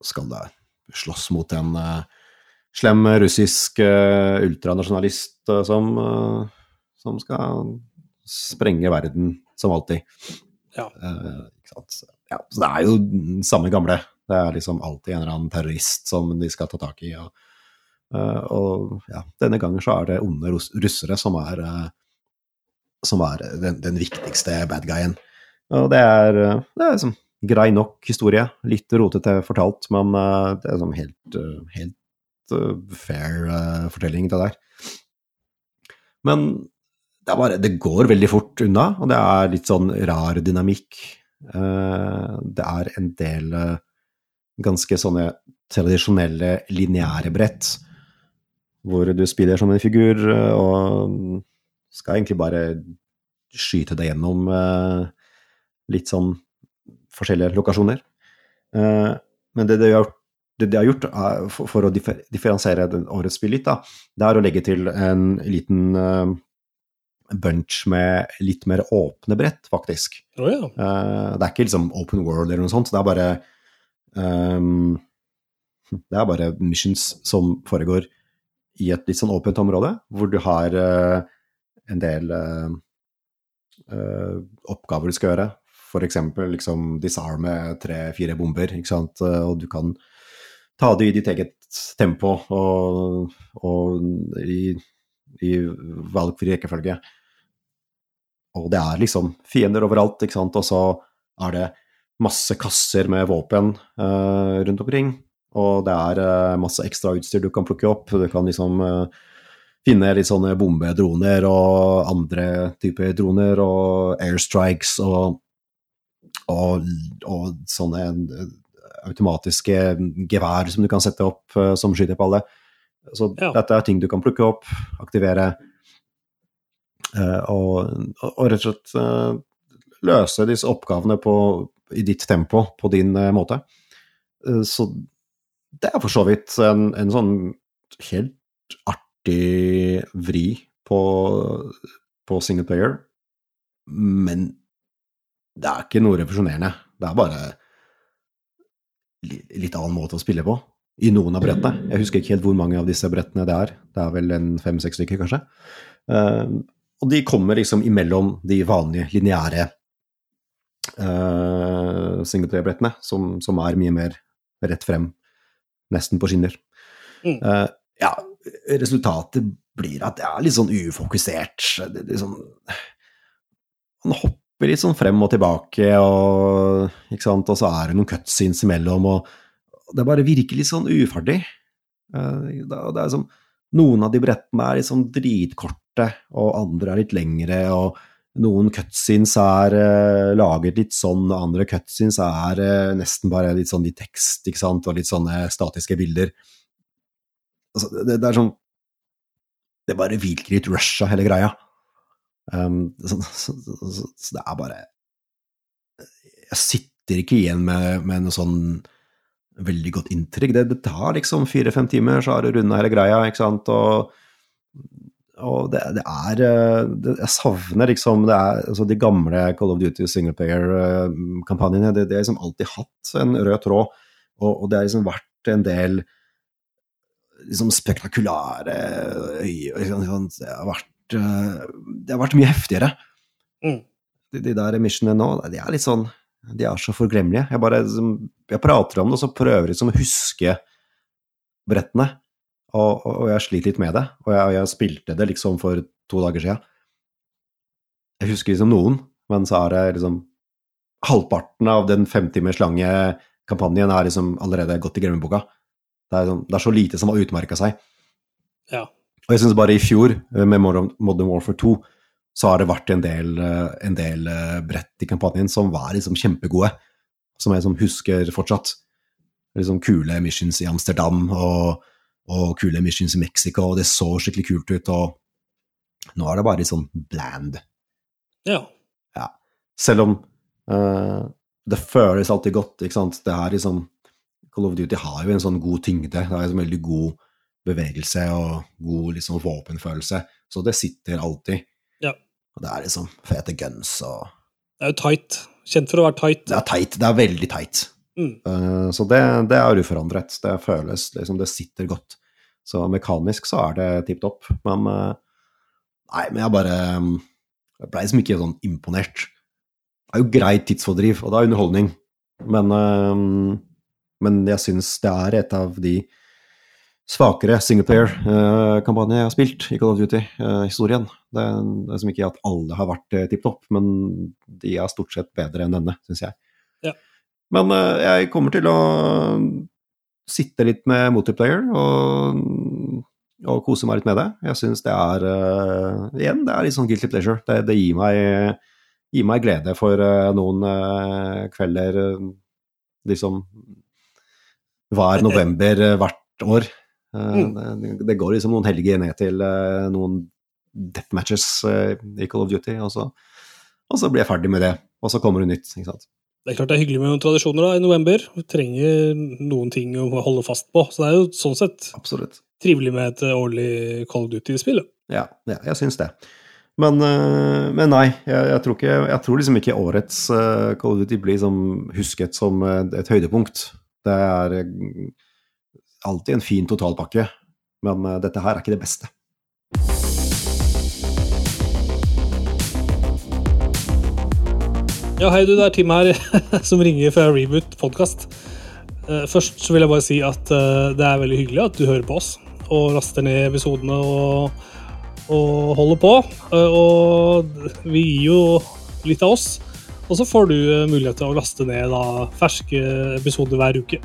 skal da slåss mot en uh, slem russisk uh, ultranasjonalist uh, som, uh, som, skal sprenge verden, som alltid. Ja. ja. Så det er jo den samme gamle. Det er liksom alltid en eller annen terrorist som de skal ta tak i. Og, og ja, denne gangen så er det onde russere som er, som er den, den, viktigste bad guyen. Og det er, det er liksom grei nok historie. Litt rotete fortalt, men det er liksom helt, helt Eh, fair eh, fortelling, det der. Men det, bare, det, går veldig fort unna, og det er litt sånn rar dynamikk. Eh, det er en del ganske sånne tradisjonelle lineære brett, hvor du spiller som en figur og skal egentlig bare skyte deg gjennom litt sånn forskjellige lokasjoner. men det du har gjort det de har gjort er, eh, for, for, å differ, differensiere årets spill litt, da, det er å legge til en liten uh, bunch med litt mer åpne brett, faktisk. Oh, ja. uh, det er ikke liksom open world eller noe sånt, det er bare um, Det er bare missions som foregår i et litt sånn åpent område, hvor du har uh, en del oppgaver du skal gjøre. F.eks. liksom disarme tre-fire bomber, ikke sant, og du kan ta det i ditt eget tempo og, og i, i, valgfri rekkefølge. Og det er liksom fiender overalt, ikke sant, og så er det masse kasser med våpen uh, rundt omkring. Og det er uh, masse utstyr du kan plukke opp. Du kan liksom uh, finne litt sånne bombedroner og andre typer droner og airstrikes og, og, og sånne automatiske gevær som du kan sette opp uh, som skyter på alle. Så ja. dette er ting du kan plukke opp, aktivere uh, og, og, rett og slett eh, løse disse oppgavene på, i ditt tempo, på din måte. så det er for så vidt en, en sånn helt artig vri på, på single player, men det er ikke noe revolusjonerende. Det er bare litt annen måte å spille på i noen av brettene. Jeg husker ikke helt hvor mange av disse brettene det er. Det er vel en fem-seks stykker, kanskje. Uh, og de kommer liksom imellom de vanlige lineære uh, singleplayer-brettene, som, som, er mye mer rett frem, nesten på skinner. Uh, ja, resultatet blir at jeg er litt sånn ufokusert. Det, det, sånn, man hopper litt sånn frem og tilbake, og, og så er det noen cutscenes imellom, sånn eh, og det er bare virkelig litt sånn uferdig. Liksom, noen av de brettene er litt sånn dritkorte, og andre er litt lengre, og noen cutscenes er uh, laget litt sånn, og andre cutscenes er eh, nesten bare litt sånn i tekst, ikke sant, og litt sånne statiske bilder. Altså, det, det, er sånn Det bare virker litt rusha, hele greia. Um, så, så, så, så, det er bare Jeg sitter ikke igjen med, med en sånn veldig godt inntrykk. Det, det tar liksom fire-fem timer, så har du runda hele greia, ikke sant. Og, og det, det, er det, Jeg savner liksom det er, altså De gamle Call of Duty Single singleplayer-kampanjene. det har liksom alltid hatt en rød tråd, og, og det har liksom vært en del liksom spektakulære øy, Det har vært Eh, det har vært mye heftigere. Mm. De, de, der missionene nå, de er litt sånn De er så forglemmelige. Jeg bare jeg prater om det, og så prøver jeg liksom å huske brettene. Og, og, og, jeg sliter litt med det. Og jeg, jeg, spilte det liksom for to dager siden. Jeg husker liksom noen, men så er det liksom Halvparten av den femtimers lange kampanjen er liksom allerede gått i glemmeboka. Det er, sånn, det er så lite som har utmerka seg. Ja. Og jeg syns bare i fjor, eh, med Modern Warfare 2, så har det vært en del, eh, en del eh, brett i kampanjen som var liksom kjempegode, som jeg som husker fortsatt. Liksom kule missions i Amsterdam og, og, kule missions i Mexico, og det så skikkelig kult ut. Og nå er det bare sånn bland. Ja. ja. Selv om uh, det føles alltid godt, ikke sant. Det er liksom Call of Duty har jo en sånn god tyngde. Det er en veldig god bevegelse og god liksom, våpenfølelse. Så det sitter alltid. Ja. Og det er liksom fete guns og
Det er jo tight. Kjent for å være tight.
Det er tight. Det er veldig tight. Mm. Uh, så det, det, er uforandret. Det føles liksom Det sitter godt. Så mekanisk så er det tipp topp, men uh, Nei, men jeg bare Jeg blei liksom ikke sånn imponert. Det er jo greit tidsfordriv, og det er underholdning, men uh, men jeg syns det er et av de svakere singleplayer-kampanje jeg har spilt i Call of Duty-historien. Eh, det, er som ikke at alle har vært eh, tipp topp, men de er stort sett bedre enn denne, syns jeg. Ja. Men eh, jeg kommer til å sitte litt med multiplayer og, og kose meg litt med det. Jeg syns det er Igjen, det er litt sånn guilty pleasure. Det, det gir, meg, gir, meg, glede for noen kvelder liksom hver november hvert år. Mm. Eh, det, det, går liksom noen helger ned til eh, noen death matches eh, i Call of Duty, og så, og så blir jeg ferdig med det. Og så kommer det nytt, ikke sant.
Det er klart det er hyggelig med noen tradisjoner da, i november. Vi trenger noen ting å holde fast på. Så det er jo sånn sett Absolutt. trivelig med et årlig Call of Duty-spill.
Ja, ja, jeg syns det. Men, men nei, jeg, jeg, tror ikke, jeg, tror liksom ikke årets Call of Duty blir som husket som et høydepunkt. Det er alltid en fin totalpakke, men eh, dette her er ikke det beste.
Ja, hei du, det er Tim her <laughs> som ringer fra Reboot podkast. Eh, først så vil jeg bare si at eh, det er veldig hyggelig at du hører på oss og raster ned episodene og, og holder på. Og vi gir jo litt av oss. Og så får du mulighet til å laste ned da, ferske episoder hver uke.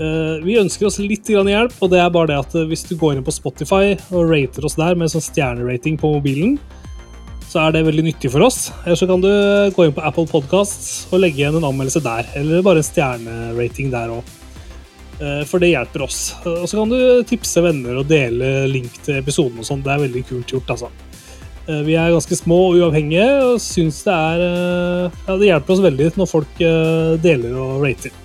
Eh, vi ønsker oss litt hjelp, og det er bare det at eh, hvis du går inn på Spotify og rater oss der med sånn stjernerating på mobilen, så er det veldig nyttig for oss. Eller så kan du eh, gå inn på Apple Podcasts og legge igjen en anmeldelse der. Eller bare en stjernerating der òg. For det hjelper oss. Og så kan du tipse venner og dele link til episoden og sånn. Det er veldig kult gjort, altså. Vi er ganske små og uavhengige, og syns det er Ja, det hjelper oss veldig når folk deler og rater.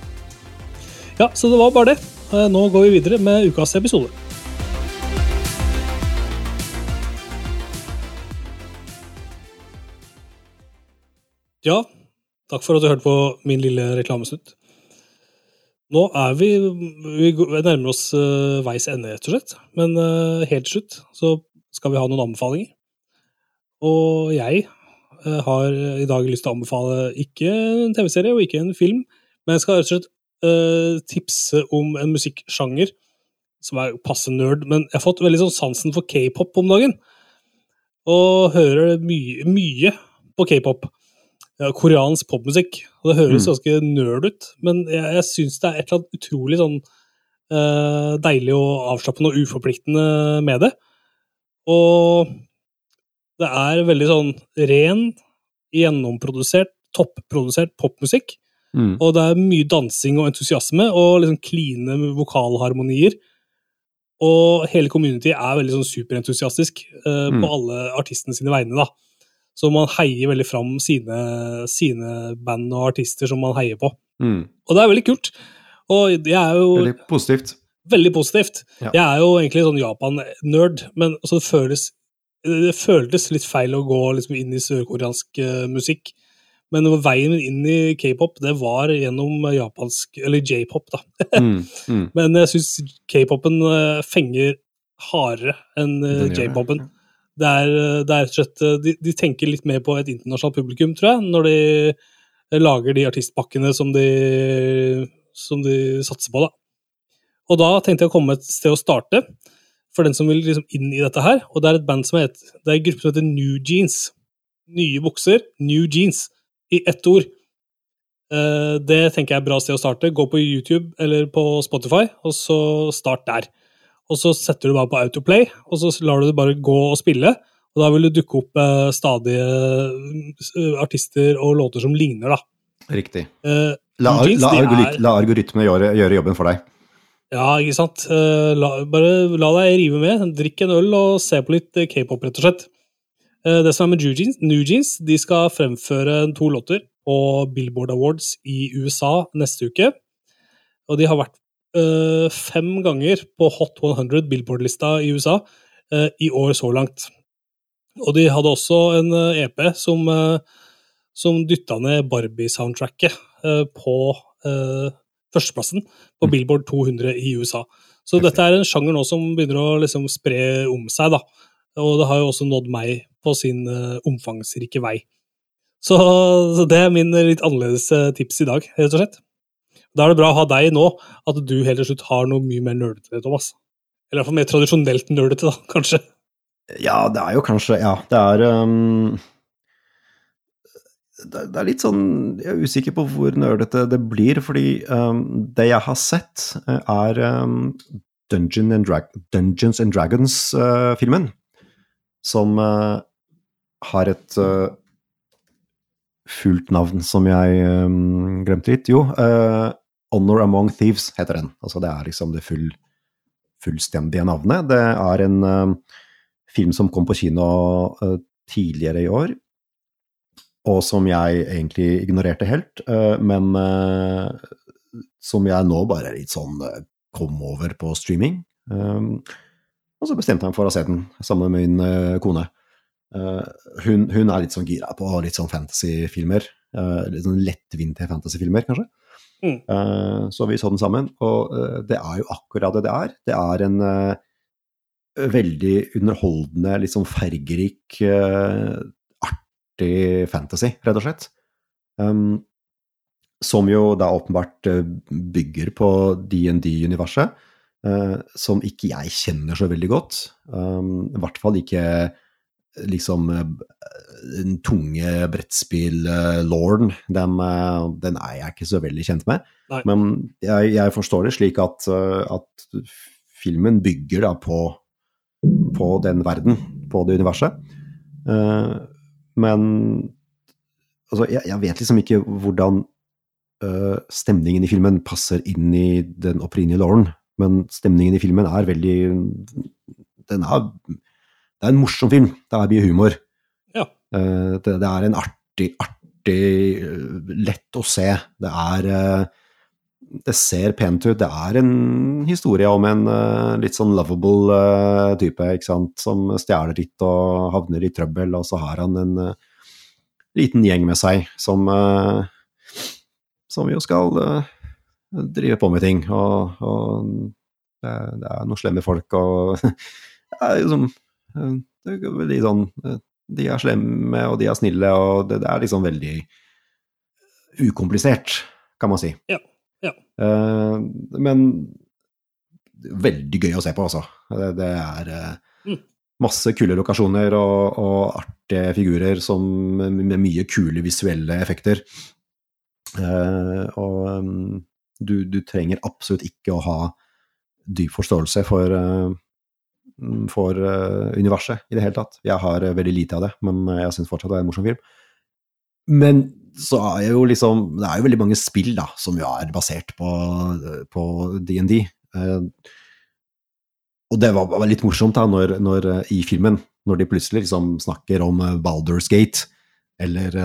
Ja, så det var bare det. Eh, nå går vi videre med ukas episode. Ja, takk for at du hørte på min lille reklamesnutt. Nå er vi Vi nærmer oss eh, veis ende, rett og slett. Men eh, helt til slutt så skal vi ha noen anbefalinger. Og jeg har i dag lyst til å anbefale ikke en TV-serie og ikke en film, men jeg skal rett og slett uh, eh, tipse om en musikksjanger som er passe nerd, men jeg har fått veldig sånn sansen for k-pop om dagen. Og hører mye, mye på k-pop. Ja, koreansk popmusikk. Og det høres mm. ganske nerd ut, men jeg, jeg syns det er et eller annet utrolig sånn uh, deilig og avslappende og uforpliktende med det. Og det er veldig sånn ren, gjennomprodusert, topprodusert popmusikk Mm. Og det er mye dansing og entusiasme, og liksom kline vokalharmonier. Og hele community er veldig sånn superentusiastisk uh, mm. på alle artistene sine vegne. da. Så man heier veldig fram sine, sine band og artister som man heier på. Mm. Og det er veldig kult. Og jeg er
jo Veldig positivt.
Veldig positivt. Ja. Jeg er jo egentlig sånn Japan-nerd, men så det føles det føltes litt feil å gå liksom inn i sørkoreansk uh, musikk men veien min inn i k-pop det var gjennom japansk Eller j-pop, da. <laughs> mm, mm. Men jeg syns k-popen eh, fenger hardere enn eh, j-popen. Det er, eh, det er slett, de, tenker litt mer på et internasjonalt publikum, tror jeg, når de lager de artistpakkene som de, som de satser på. da. Og da tenkte jeg å komme et sted å starte, for den som vil liksom inn i dette her. Og det er et band som heter, det er en gruppe som heter New Jeans. Nye bukser, New Jeans i ett ord. Eh, det tenker jeg er et bra sted å starte. Gå på YouTube eller på Spotify, og så start der. Og så setter du bare på autoplay, og så lar du det bare gå og spille. Og da vil det dukke opp eh, stadige eh, artister og låter som ligner, da.
Riktig. La, Jeans, la, er... la algoritmene gjøre, gjøre, jobben for deg.
Ja, ikke sant. La, bare la deg rive med. Drikk en øl og se på litt k-pop, rett og slett. Eh, det som er med New Jeans, de skal fremføre to låter på Billboard Awards i USA neste uke. Og de har vært øh, fem ganger på Hot 100 Billboard-lista i USA øh, eh, i år så langt. Og de hadde også en EP e som, øh, som dytta ned Barbie-soundtracket på førsteplassen på mm. Billboard 200 i USA. Så dette er en sjanger nå som begynner å liksom spre om seg, da. Og det har jo også nådd meg på sin eh, omfangsrike vei. Så, så det er min eh, litt annerledes eh, tips i dag, rett og slett. Da er det bra å ha deg nå, at du helt til slutt har noe mye mer nerdete, Thomas. Eller iallfall mer tradisjonelt nerdete, da, <laughs> kanskje.
Ja, det er jo kanskje Ja, det er um, det, det er litt sånn Jeg er usikker på hvor nerdete det blir, fordi um, det jeg har sett, er um, Dungeon and Drag Dungeons and Dragons-filmen. Uh, som uh, har et uh, fullt navn som jeg um, glemte litt. Jo, uh, Honor Among Thieves heter den. Altså det er liksom det full, fullstendige navnet. Det er en uh, film som kom på kino tidligere i år, og som jeg egentlig ignorerte helt, men som jeg nå bare litt sånn kom over på streaming. Um, og så bestemte jeg meg for å se den sammen med min kone. Eh, hun, hun, er litt sånn gira på litt sånn fantasyfilmer. Eh, litt sånn lettvinte fantasyfilmer, kanskje. Mm. Eh, så vi så den sammen, og det er jo akkurat det det er. Det er en veldig underholdende, litt sånn fargerik, artig fantasy, rett og slett. Um, som jo da åpenbart bygger på DND-universet, uh, som ikke jeg kjenner så veldig godt. Um, I hvert fall ikke liksom eh, den tunge eh, brettspill-lorden, den, den, er jeg ikke så veldig kjent med. Nei. Men jeg, jeg, forstår det slik at, eh, at filmen bygger da på, på, den verden, på det universet. Men altså, jeg, jeg vet liksom ikke hvordan stemningen i filmen passer inn i den opprinnelige lorden, men stemningen i filmen er veldig Den er det er en morsom film. Det er mye humor. Ja. Uh, det, det, er en artig, artig eh, Lett å se. Det er uh, Det ser pent ut. Det er en historie om en uh, litt sånn lovable type, ikke sant, som stjeler litt og havner i trøbbel, og så har han en liten gjeng med seg som som jo skal drive på med ting. Og, og det, er, det, er noen slemme folk og <laughs> det er liksom Eh, det er veldig sånn eh, De er slemme, og de er snille, og det, det er liksom veldig ukomplisert, kan man si. Ja. ja. Eh, men veldig gøy å se på, altså. Det, det er mm. masse kule lokasjoner og, og artige figurer som, med mye kule visuelle effekter. Uh, og um, du, du, trenger absolutt ikke å ha dyp forståelse for uh, Mm, for eh, universet i det hele tatt. Jeg har eh, veldig lite av det, men eh, jeg syns fortsatt det er en morsom film. Men så er jo liksom Det er jo veldig mange spill da, som jo er basert på DND. Og det var, var, litt morsomt da, når, når, i filmen, når de plutselig liksom snakker om Baldur's Gate eller,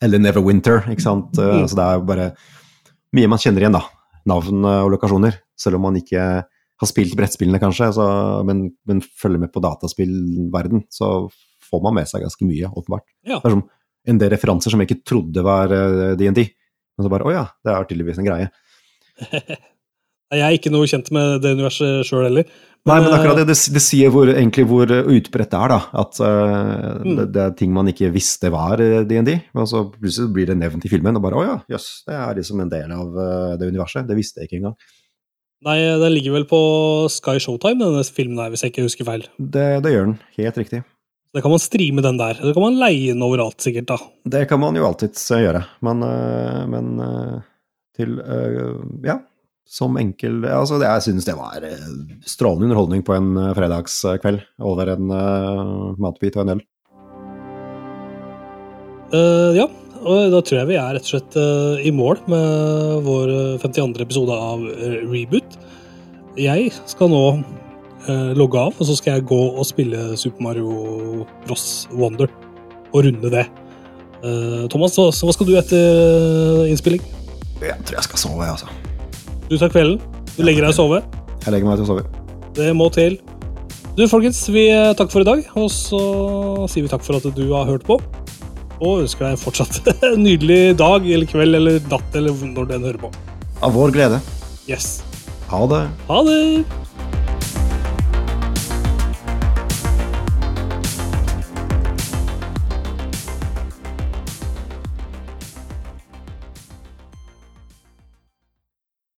eller Neverwinter, ikke sant. Mm. Så det er jo bare mye man kjenner igjen, da. Navn og lokasjoner. Selv om man ikke har spilt brettspillene, kanskje, så, altså, men, men, følger med på dataspillverden, så får man med seg ganske mye, åpenbart. Ja. Det er sånn, en del referanser som jeg ikke trodde var DND. Eh, men så bare Å ja, det er tydeligvis en greie.
<laughs> jeg er ikke noe kjent med det universet sjøl heller.
Men, Nei, men eh, akkurat det, det, det sier hvor, egentlig hvor eh, utbredt det er, da. At uh, mm. det, det, er ting man ikke visste var DND. Og så plutselig blir det nevnt i filmen, og bare å ja, jøss, yes, det er liksom en del av det universet. Det visste jeg ikke engang.
Nei, den ligger vel på Sky Showtime, denne filmen her, hvis jeg ikke husker feil.
Det,
det
gjør den. Helt riktig.
Da kan man streame den der. Da kan man leie den overalt, sikkert. da.
Det kan man jo alltids eh, gjøre, men, eh, men eh, til Ja, som enkel altså Jeg synes det var strålende underholdning på en fredagskveld over en matbit og en øl.
Uh, ja, og da tror jeg vi er rett og slett eh, i mål med vår 52. Eh, episode av eh, Reboot. Jeg skal nå logge av, og så skal jeg gå og spille Super Mario Bros. Wonder og runde det. Thomas, hva skal du etter innspilling?
Jeg tror jeg skal sove, jeg, altså.
Du tar kvelden? Du legger deg og sover?
Jeg legger meg til å sove.
Det må til. Du, folkens, vi takker for i dag, og så sier vi takk for at du har hørt på. Og ønsker deg fortsatt en nydelig dag eller kveld eller natt eller når den hører
på. Av vår glede. Yes. Ha det.
Ha det.